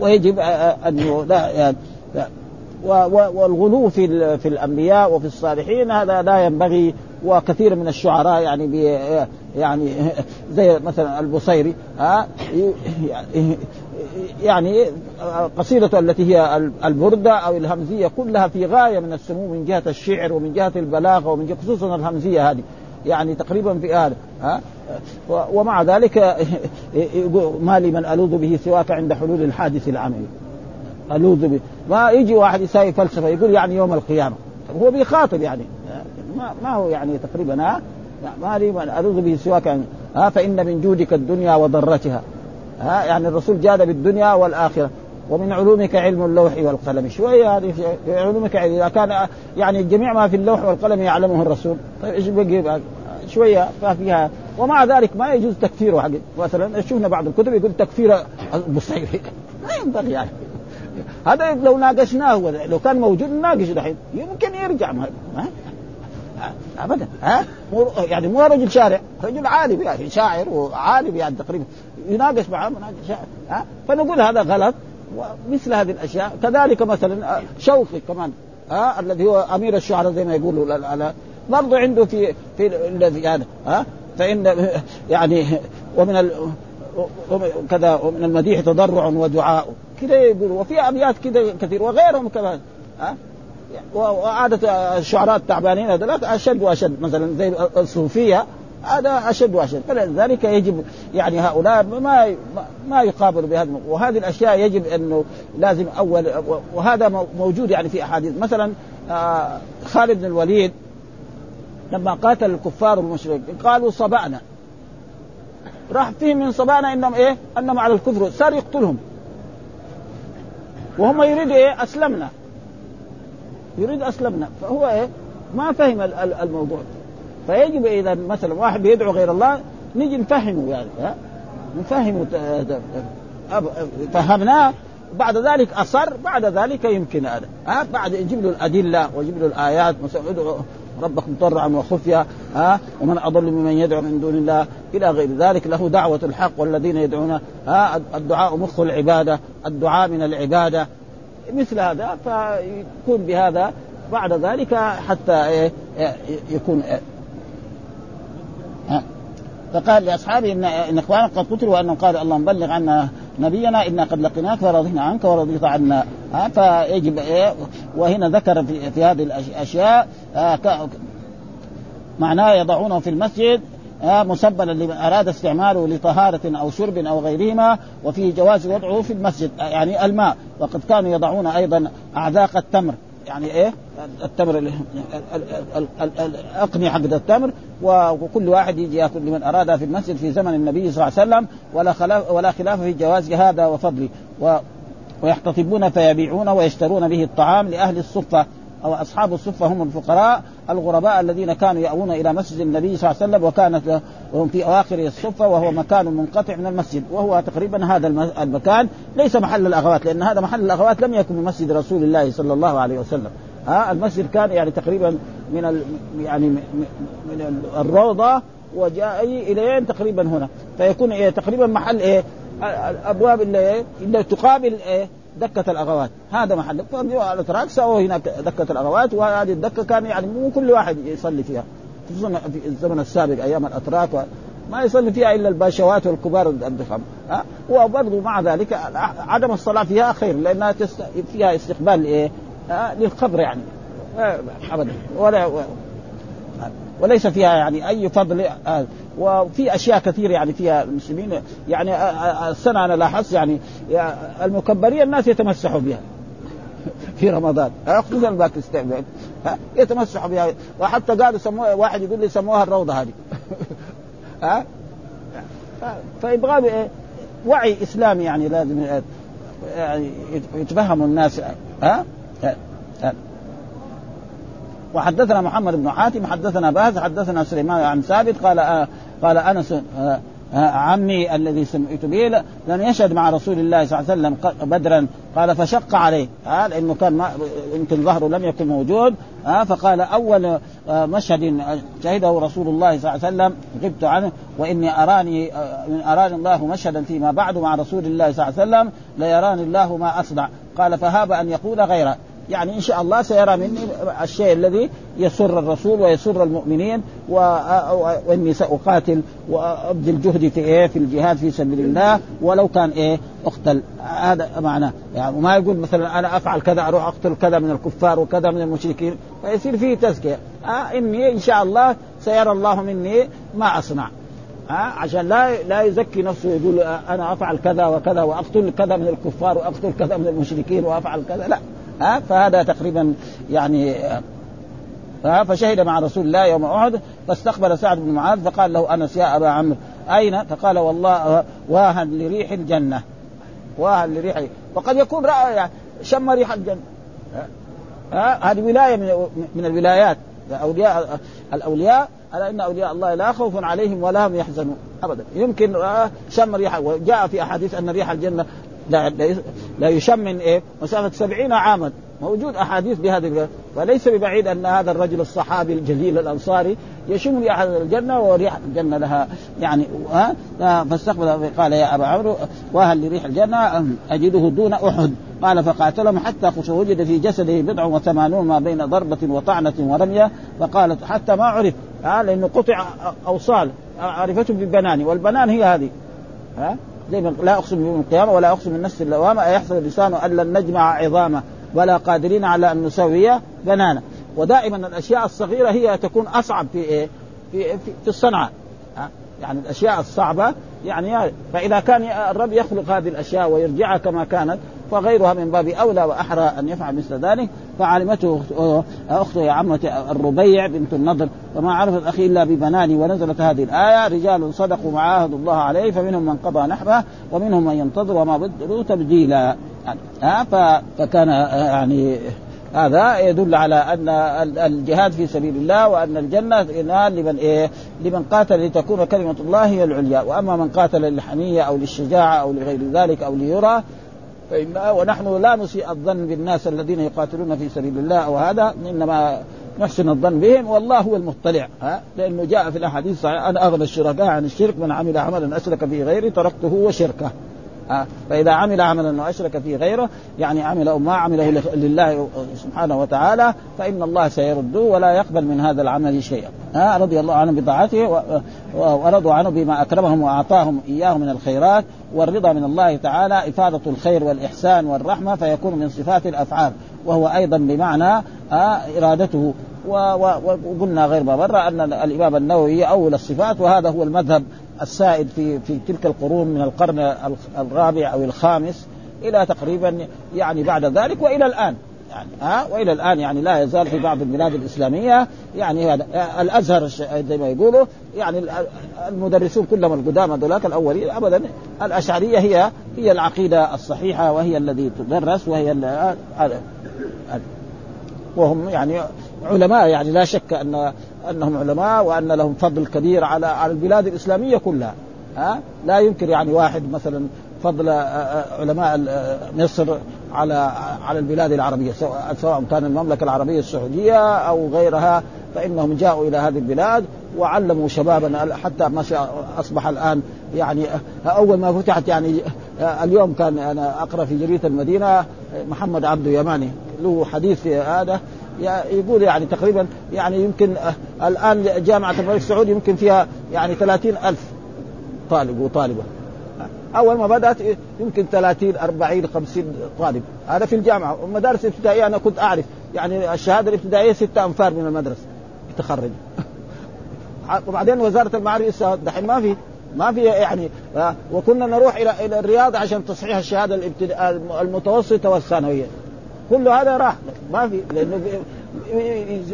ويجب أن لا, والغلو في في الأنبياء وفي الصالحين هذا لا ينبغي وكثير من الشعراء يعني بي يعني زي مثلا البصيري ها يعني قصيدته التي هي البردة أو الهمزية كلها في غاية من السمو من جهة الشعر ومن جهة البلاغة ومن جهة خصوصا الهمزية هذه. يعني تقريبا في هذا ها؟ ومع ذلك ما لي من ألوذ به سواك عند حلول الحادث العملي. ألوذ به. ما يجي واحد يساوي فلسفة يقول يعني يوم القيامة. هو بيخاطب يعني. ما, ما هو يعني تقريبا ها؟ ما لي من ألوذ به سواك ها؟ فإن من جودك الدنيا وضرتها ها؟ يعني الرسول جاد بالدنيا والآخرة. ومن علومك علم اللوح والقلم. شوية هذه في علومك إذا كان يعني جميع ما في اللوح والقلم يعلمه الرسول. طيب إيش بقي؟ شوية فيها. ومع ذلك ما يجوز تكفيره حق مثلا شفنا بعض الكتب يقول تكفير البصيري ما ينبغي يعني. هذا لو ناقشناه لو كان موجود نناقش دحين. يمكن يرجع. ما ابدا. ها؟ يعني مو رجل شارع. رجل عالم يعني شاعر وعالم يعني تقريبا. يناقش معه مناقش شاعر. ها؟ فنقول هذا غلط. ومثل هذه الأشياء. كذلك مثلا شوقي كمان ها الذي هو أمير الشعراء زي ما يقولوا. برضه عنده في في الذي يعني ها فإن يعني ومن ال كذا ومن المديح تضرع ودعاء. كذا يقول وفي أبيات كذا كثير وغيرهم كمان ها وعادة الشعراء التعبانين هذول أشد وأشد. مثلا زي الصوفية هذا أشد وأشد. فلذلك يجب يعني هؤلاء ما ما يقابلوا بهذا. وهذه الأشياء يجب أنه لازم أول وهذا موجود يعني في أحاديث. مثلا آه، خالد بن الوليد لما قاتل الكفار والمشركين قالوا صبأنا. راح فيهم من صبأنا إنهم إيه؟ أنهم على الكفر. صار يقتلهم. وهم يريدوا إيه؟ أسلمنا. يريد أسلمنا. فهو إيه؟ ما فهم الموضوع. فيجب إذا مثلا واحد بيدعو غير الله نيجي نفهمه يعني ها؟ نفهمه فهمناه. بعد ذلك أصر بعد ذلك يمكن هذا. ها؟ بعد يجيب له الأدلة ويجيب له الآيات مثلا ادعو ربكم ضرعا وخفيا ها؟ ومن أضل ممن يدعو من دون الله إلى غير ذلك. له دعوة الحق والذين يدعون ها؟ الدعاء مخ العبادة الدعاء من العبادة. مثل هذا فيكون بهذا. بعد ذلك حتى إيه يكون فقال لأصحابه ان إن إخوانك قد قتلوا وأنهم قالوا اللهم بلغ عنا نبينا إنا قد لقيناك فرضينا عنك ورضيت عنا. فيجب إيه وهنا ذكر في, في هذه الأشياء آه معناه يضعونه في المسجد آه مسبلا لمن أراد استعماله لطهارة أو شرب أو غيرهما وفيه جواز وضعه في المسجد يعني الماء وقد كانوا يضعون أيضا أعذاق التمر. يعني إيه؟ التمر الاقنيه حق التمر وكل واحد يجي يأكل لمن ارادها في المسجد في زمن النبي صلى الله عليه وسلم ولا خلاف ولا خلاف في جواز هذا وفضله. و ويحتطبون فيبيعون ويشترون به الطعام لأهل الصفة أو أصحاب الصفة هم الفقراء. الغرباء الذين كانوا يأوون إلى مسجد النبي صلى الله عليه وسلم وكانت وهم في أواخر الصفة وهو مكان منقطع من المسجد وهو تقريبا هذا المكان ليس محل الأغوات لأن هذا محل الأغوات لم يكن بمسجد رسول الله صلى الله عليه وسلم. ها المسجد كان يعني تقريبا من ال يعني من الروضة وجاء الين تقريبا هنا. فيكون إيه تقريبا محل إيه الابواب اللي إيه اللي تقابل إيه دكة الأغوات. هذا محل. الأتراك سووا هناك دكة الأغوات وهذه الدكة كان يعني مو كل واحد يصلي فيها. خصوصا في الزمن السابق أيام الأتراك ما يصلي فيها إلا الباشوات والكبار الضخم ها؟ وبرضه مع ذلك عدم الصلاة فيها خير لأنها فيها استقبال إيه؟ للقبر يعني. أبدا. ولا وليس فيها يعني أي فضل آه، وفي أشياء كثيرة يعني فيها المسلمين. يعني آه، آه، السنة أنا لاحظت يعني المكبرية الناس يتمسحوا بها في رمضان. خصوصا الباكستان يتمسحوا بها. وحتى قالوا سموها واحد يقول لي سموها الروضة هذه. ها فيبغى وعي إسلامي يعني لازم يعني يتفهموا الناس. ها وحدثنا محمد بن حاتم حدثنا باز حدثنا سليمان عن ثابت قال آه قال أنس آه آه عمي الذي سمعت به لم يشهد مع رسول الله صلى الله عليه وسلم بدرا قال فشق عليه. آه لأنه كان يمكن ظهره لم يكن موجود. آه فقال أول آه مشهد شهده رسول الله صلى الله عليه وسلم غبت عنه وإني أراني آه أراني الله مشهدا فيما بعد مع رسول الله صلى الله عليه وسلم ليراني الله ما أصنع. قال فهاب أن يقول غيره. يعني إن شاء الله سيرى مني الشيء الذي يسر الرسول ويسر المؤمنين وإني سأقاتل وأبذل جهدي في إيه؟ في الجهاد في سبيل الله. ولو كان إيه؟ أقتل. هذا معناه يعني وما يقول مثلا أنا أفعل كذا أروح أقتل كذا من الكفار وكذا من المشركين. فيصير فيه تزكية. آه إني إن شاء الله سيرى الله مني ما أصنع. ها عشان لا لا يزكي نفسه يقول أنا أفعل كذا وكذا وأقتل كذا من الكفار وأقتل كذا من المشركين وأفعل كذا. لا. ها فهذا تقريبا يعني فشهد مع رسول الله يوم أحد فاستقبل سعد بن معاذ فقال له أنس يا أبا عمرو أين؟ فقال والله واها لريح الجنة. واها لريح وقد يكون رأى يعني شم ريح الجنة. ها هذه ولاية من من الولايات. أولياء الأولياء على إن أولياء الله لا خوف عليهم ولا هم يحزنون ابدا. يمكن شم ريح وجاء في أحاديث أن ريح الجنة لا لا يشم من إيه؟ مسافة سبعين عاما. موجود أحاديث بهذا فليس ببعيد أن هذا الرجل الصحابي الجليل الأنصاري يشم ريح الجنة وريح الجنة لها. يعني ها؟ فاستقبل قال يا أبا عمرو وهل لريح الجنة أجده دون أحد؟ قال فقاتلهم حتى وجد في جسده بضع وثمانون ما بين ضربة وطعنة ورمية فقالت حتى ما عرف. ها لأنه قطع أوصال عرفته بالبنان والبنان هي هذه. ها؟ زي لا أقسم بيوم القيامة ولا أقسم بالنفس اللوامه أيحسب الإنسان أن لن نجمع عظامه ولا قادرين على أن نسوي بنانا. ودائما الأشياء الصغيرة هي تكون أصعب في إيه؟ في في, في الصنعة. يعني الأشياء الصعبة يعني فإذا كان الرب يخلق هذه الأشياء ويرجعها كما كانت فغيرها من باب أولى وأحرى أن يفعل مثل ذلك. فعلمته أخته يا عمه الربيع بنت النضر وما عرفت أخي إلا ببناني ونزلت هذه الآية رجال صدقوا ما عاهدوا الله عليه فمنهم من قضى نحبه ومنهم من ينتظر وما بدلوا تبديلا. ها فكان يعني هذا يدل على أن الجهاد في سبيل الله وأن الجنة ينال لمن إيه؟ لمن قاتل لتكون كلمة الله هي العليا، وأما من قاتل للحميه أو للشجاعة أو لغير ذلك أو ليرى فإن ونحن لا نسيء الظن بالناس الذين يقاتلون في سبيل الله أو هذا إنما نحسن الظن بهم والله هو المطلع. ها؟ لأنه جاء في الأحاديث أنا أغنى الشركاء عن الشرك من عمل عملا اشرك به غيري تركته وشركه. فإذا عمل عملا وأشرك فيه غيره يعني عمل ما عمله لله سبحانه وتعالى فإن الله سيرده ولا يقبل من هذا العمل شيئا. ها رضي الله عنهم بطاعته ورضوا عنه بما أكرمهم وأعطاهم إياه من الخيرات والرضا من الله تعالى إفادة الخير والإحسان والرحمة فيكون من صفات الأفعال. وهو أيضا بمعنى إرادته. وقلنا غير ما مر أن الإمام النووي اول الصفات وهذا هو المذهب السائد في في تلك القرون من القرن الرابع أو الخامس إلى تقريبا يعني بعد ذلك وإلى الآن. يعني ها وإلى الآن يعني لا يزال في بعض البلاد الإسلامية يعني هذا الأزهر زي ما يقولوا يعني المدرسون كلهم القدامى ذولاك الأولين ابدا. الأشعرية هي هي العقيدة الصحيحة وهي الذي تدرس وهي وهم يعني علماء يعني لا شك ان أنهم علماء وأن لهم فضل كبير على على البلاد الإسلامية كلها. ها؟ لا ينكر يعني واحد مثلا فضل آه، آه، علماء آه، مصر على على البلاد العربية سواء كان المملكة العربية السعودية أو غيرها فإنهم جاءوا إلى هذه البلاد وعلموا شبابنا حتى ما أصبح الآن يعني أول ما فتحت يعني اليوم كان أنا أقرأ في جريدة المدينة محمد عبد يماني له حديث في هذا. يقول يعني تقريبا يعني يمكن الآن جامعة الملك سعود يمكن فيها يعني ثلاثين ألف طالب وطالبة. أول ما بدأت يمكن 30 40 50 طالب. هذا في الجامعة. والمدارس الابتدائية أنا كنت أعرف. يعني الشهادة الابتدائية ستة أنفار من المدرسة. يتخرج وبعدين وزارة المعارف دحين ما في ما في يعني وكنا نروح إلى إلى الرياض عشان تصحيح الشهادة المتوسطة والثانوية. كل هذا راح. ما في لأنه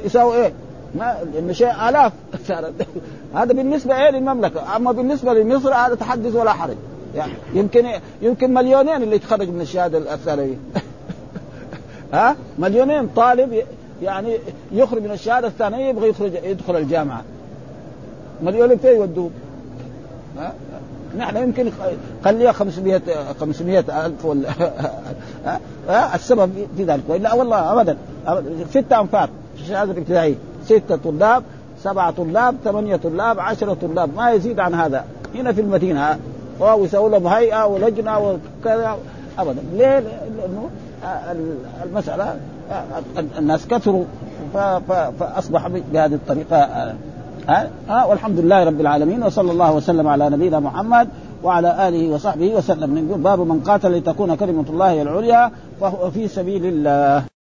يساوي إيه؟ ما لأنه شيء آلاف. هذا بالنسبة إيه للمملكة؟ أما بالنسبة لمصر هذا تحدث ولا حرج. يعني يمكن يمكن مليونين اللي يتخرج من الشهادة الثانوية. ها؟ مليونين طالب يعني يخرج من الشهادة الثانوية يبغى يخرج يدخل الجامعة. مليونين فين يودوه؟ ها؟ نحن يمكن خليها 500 500 ألف ولا السبب في ذلك. والا والله ابدا. ستة في الشهاده الابتدائيه ستة طلاب سبعة طلاب ثمانية طلاب عشرة طلاب. ما يزيد عن هذا. هنا في المدينة ويسوي لهم هيئة ولجنة وكذا. أبدا. ليه؟ لأنه المسألة الناس كثروا فأصبح بهذه الطريقة. ها أه؟ والحمد لله رب العالمين وصلى الله وسلم على نبينا محمد وعلى آله وصحبه وسلم نقول باب من قاتل لتكون كلمة الله العليا فهو في سبيل الله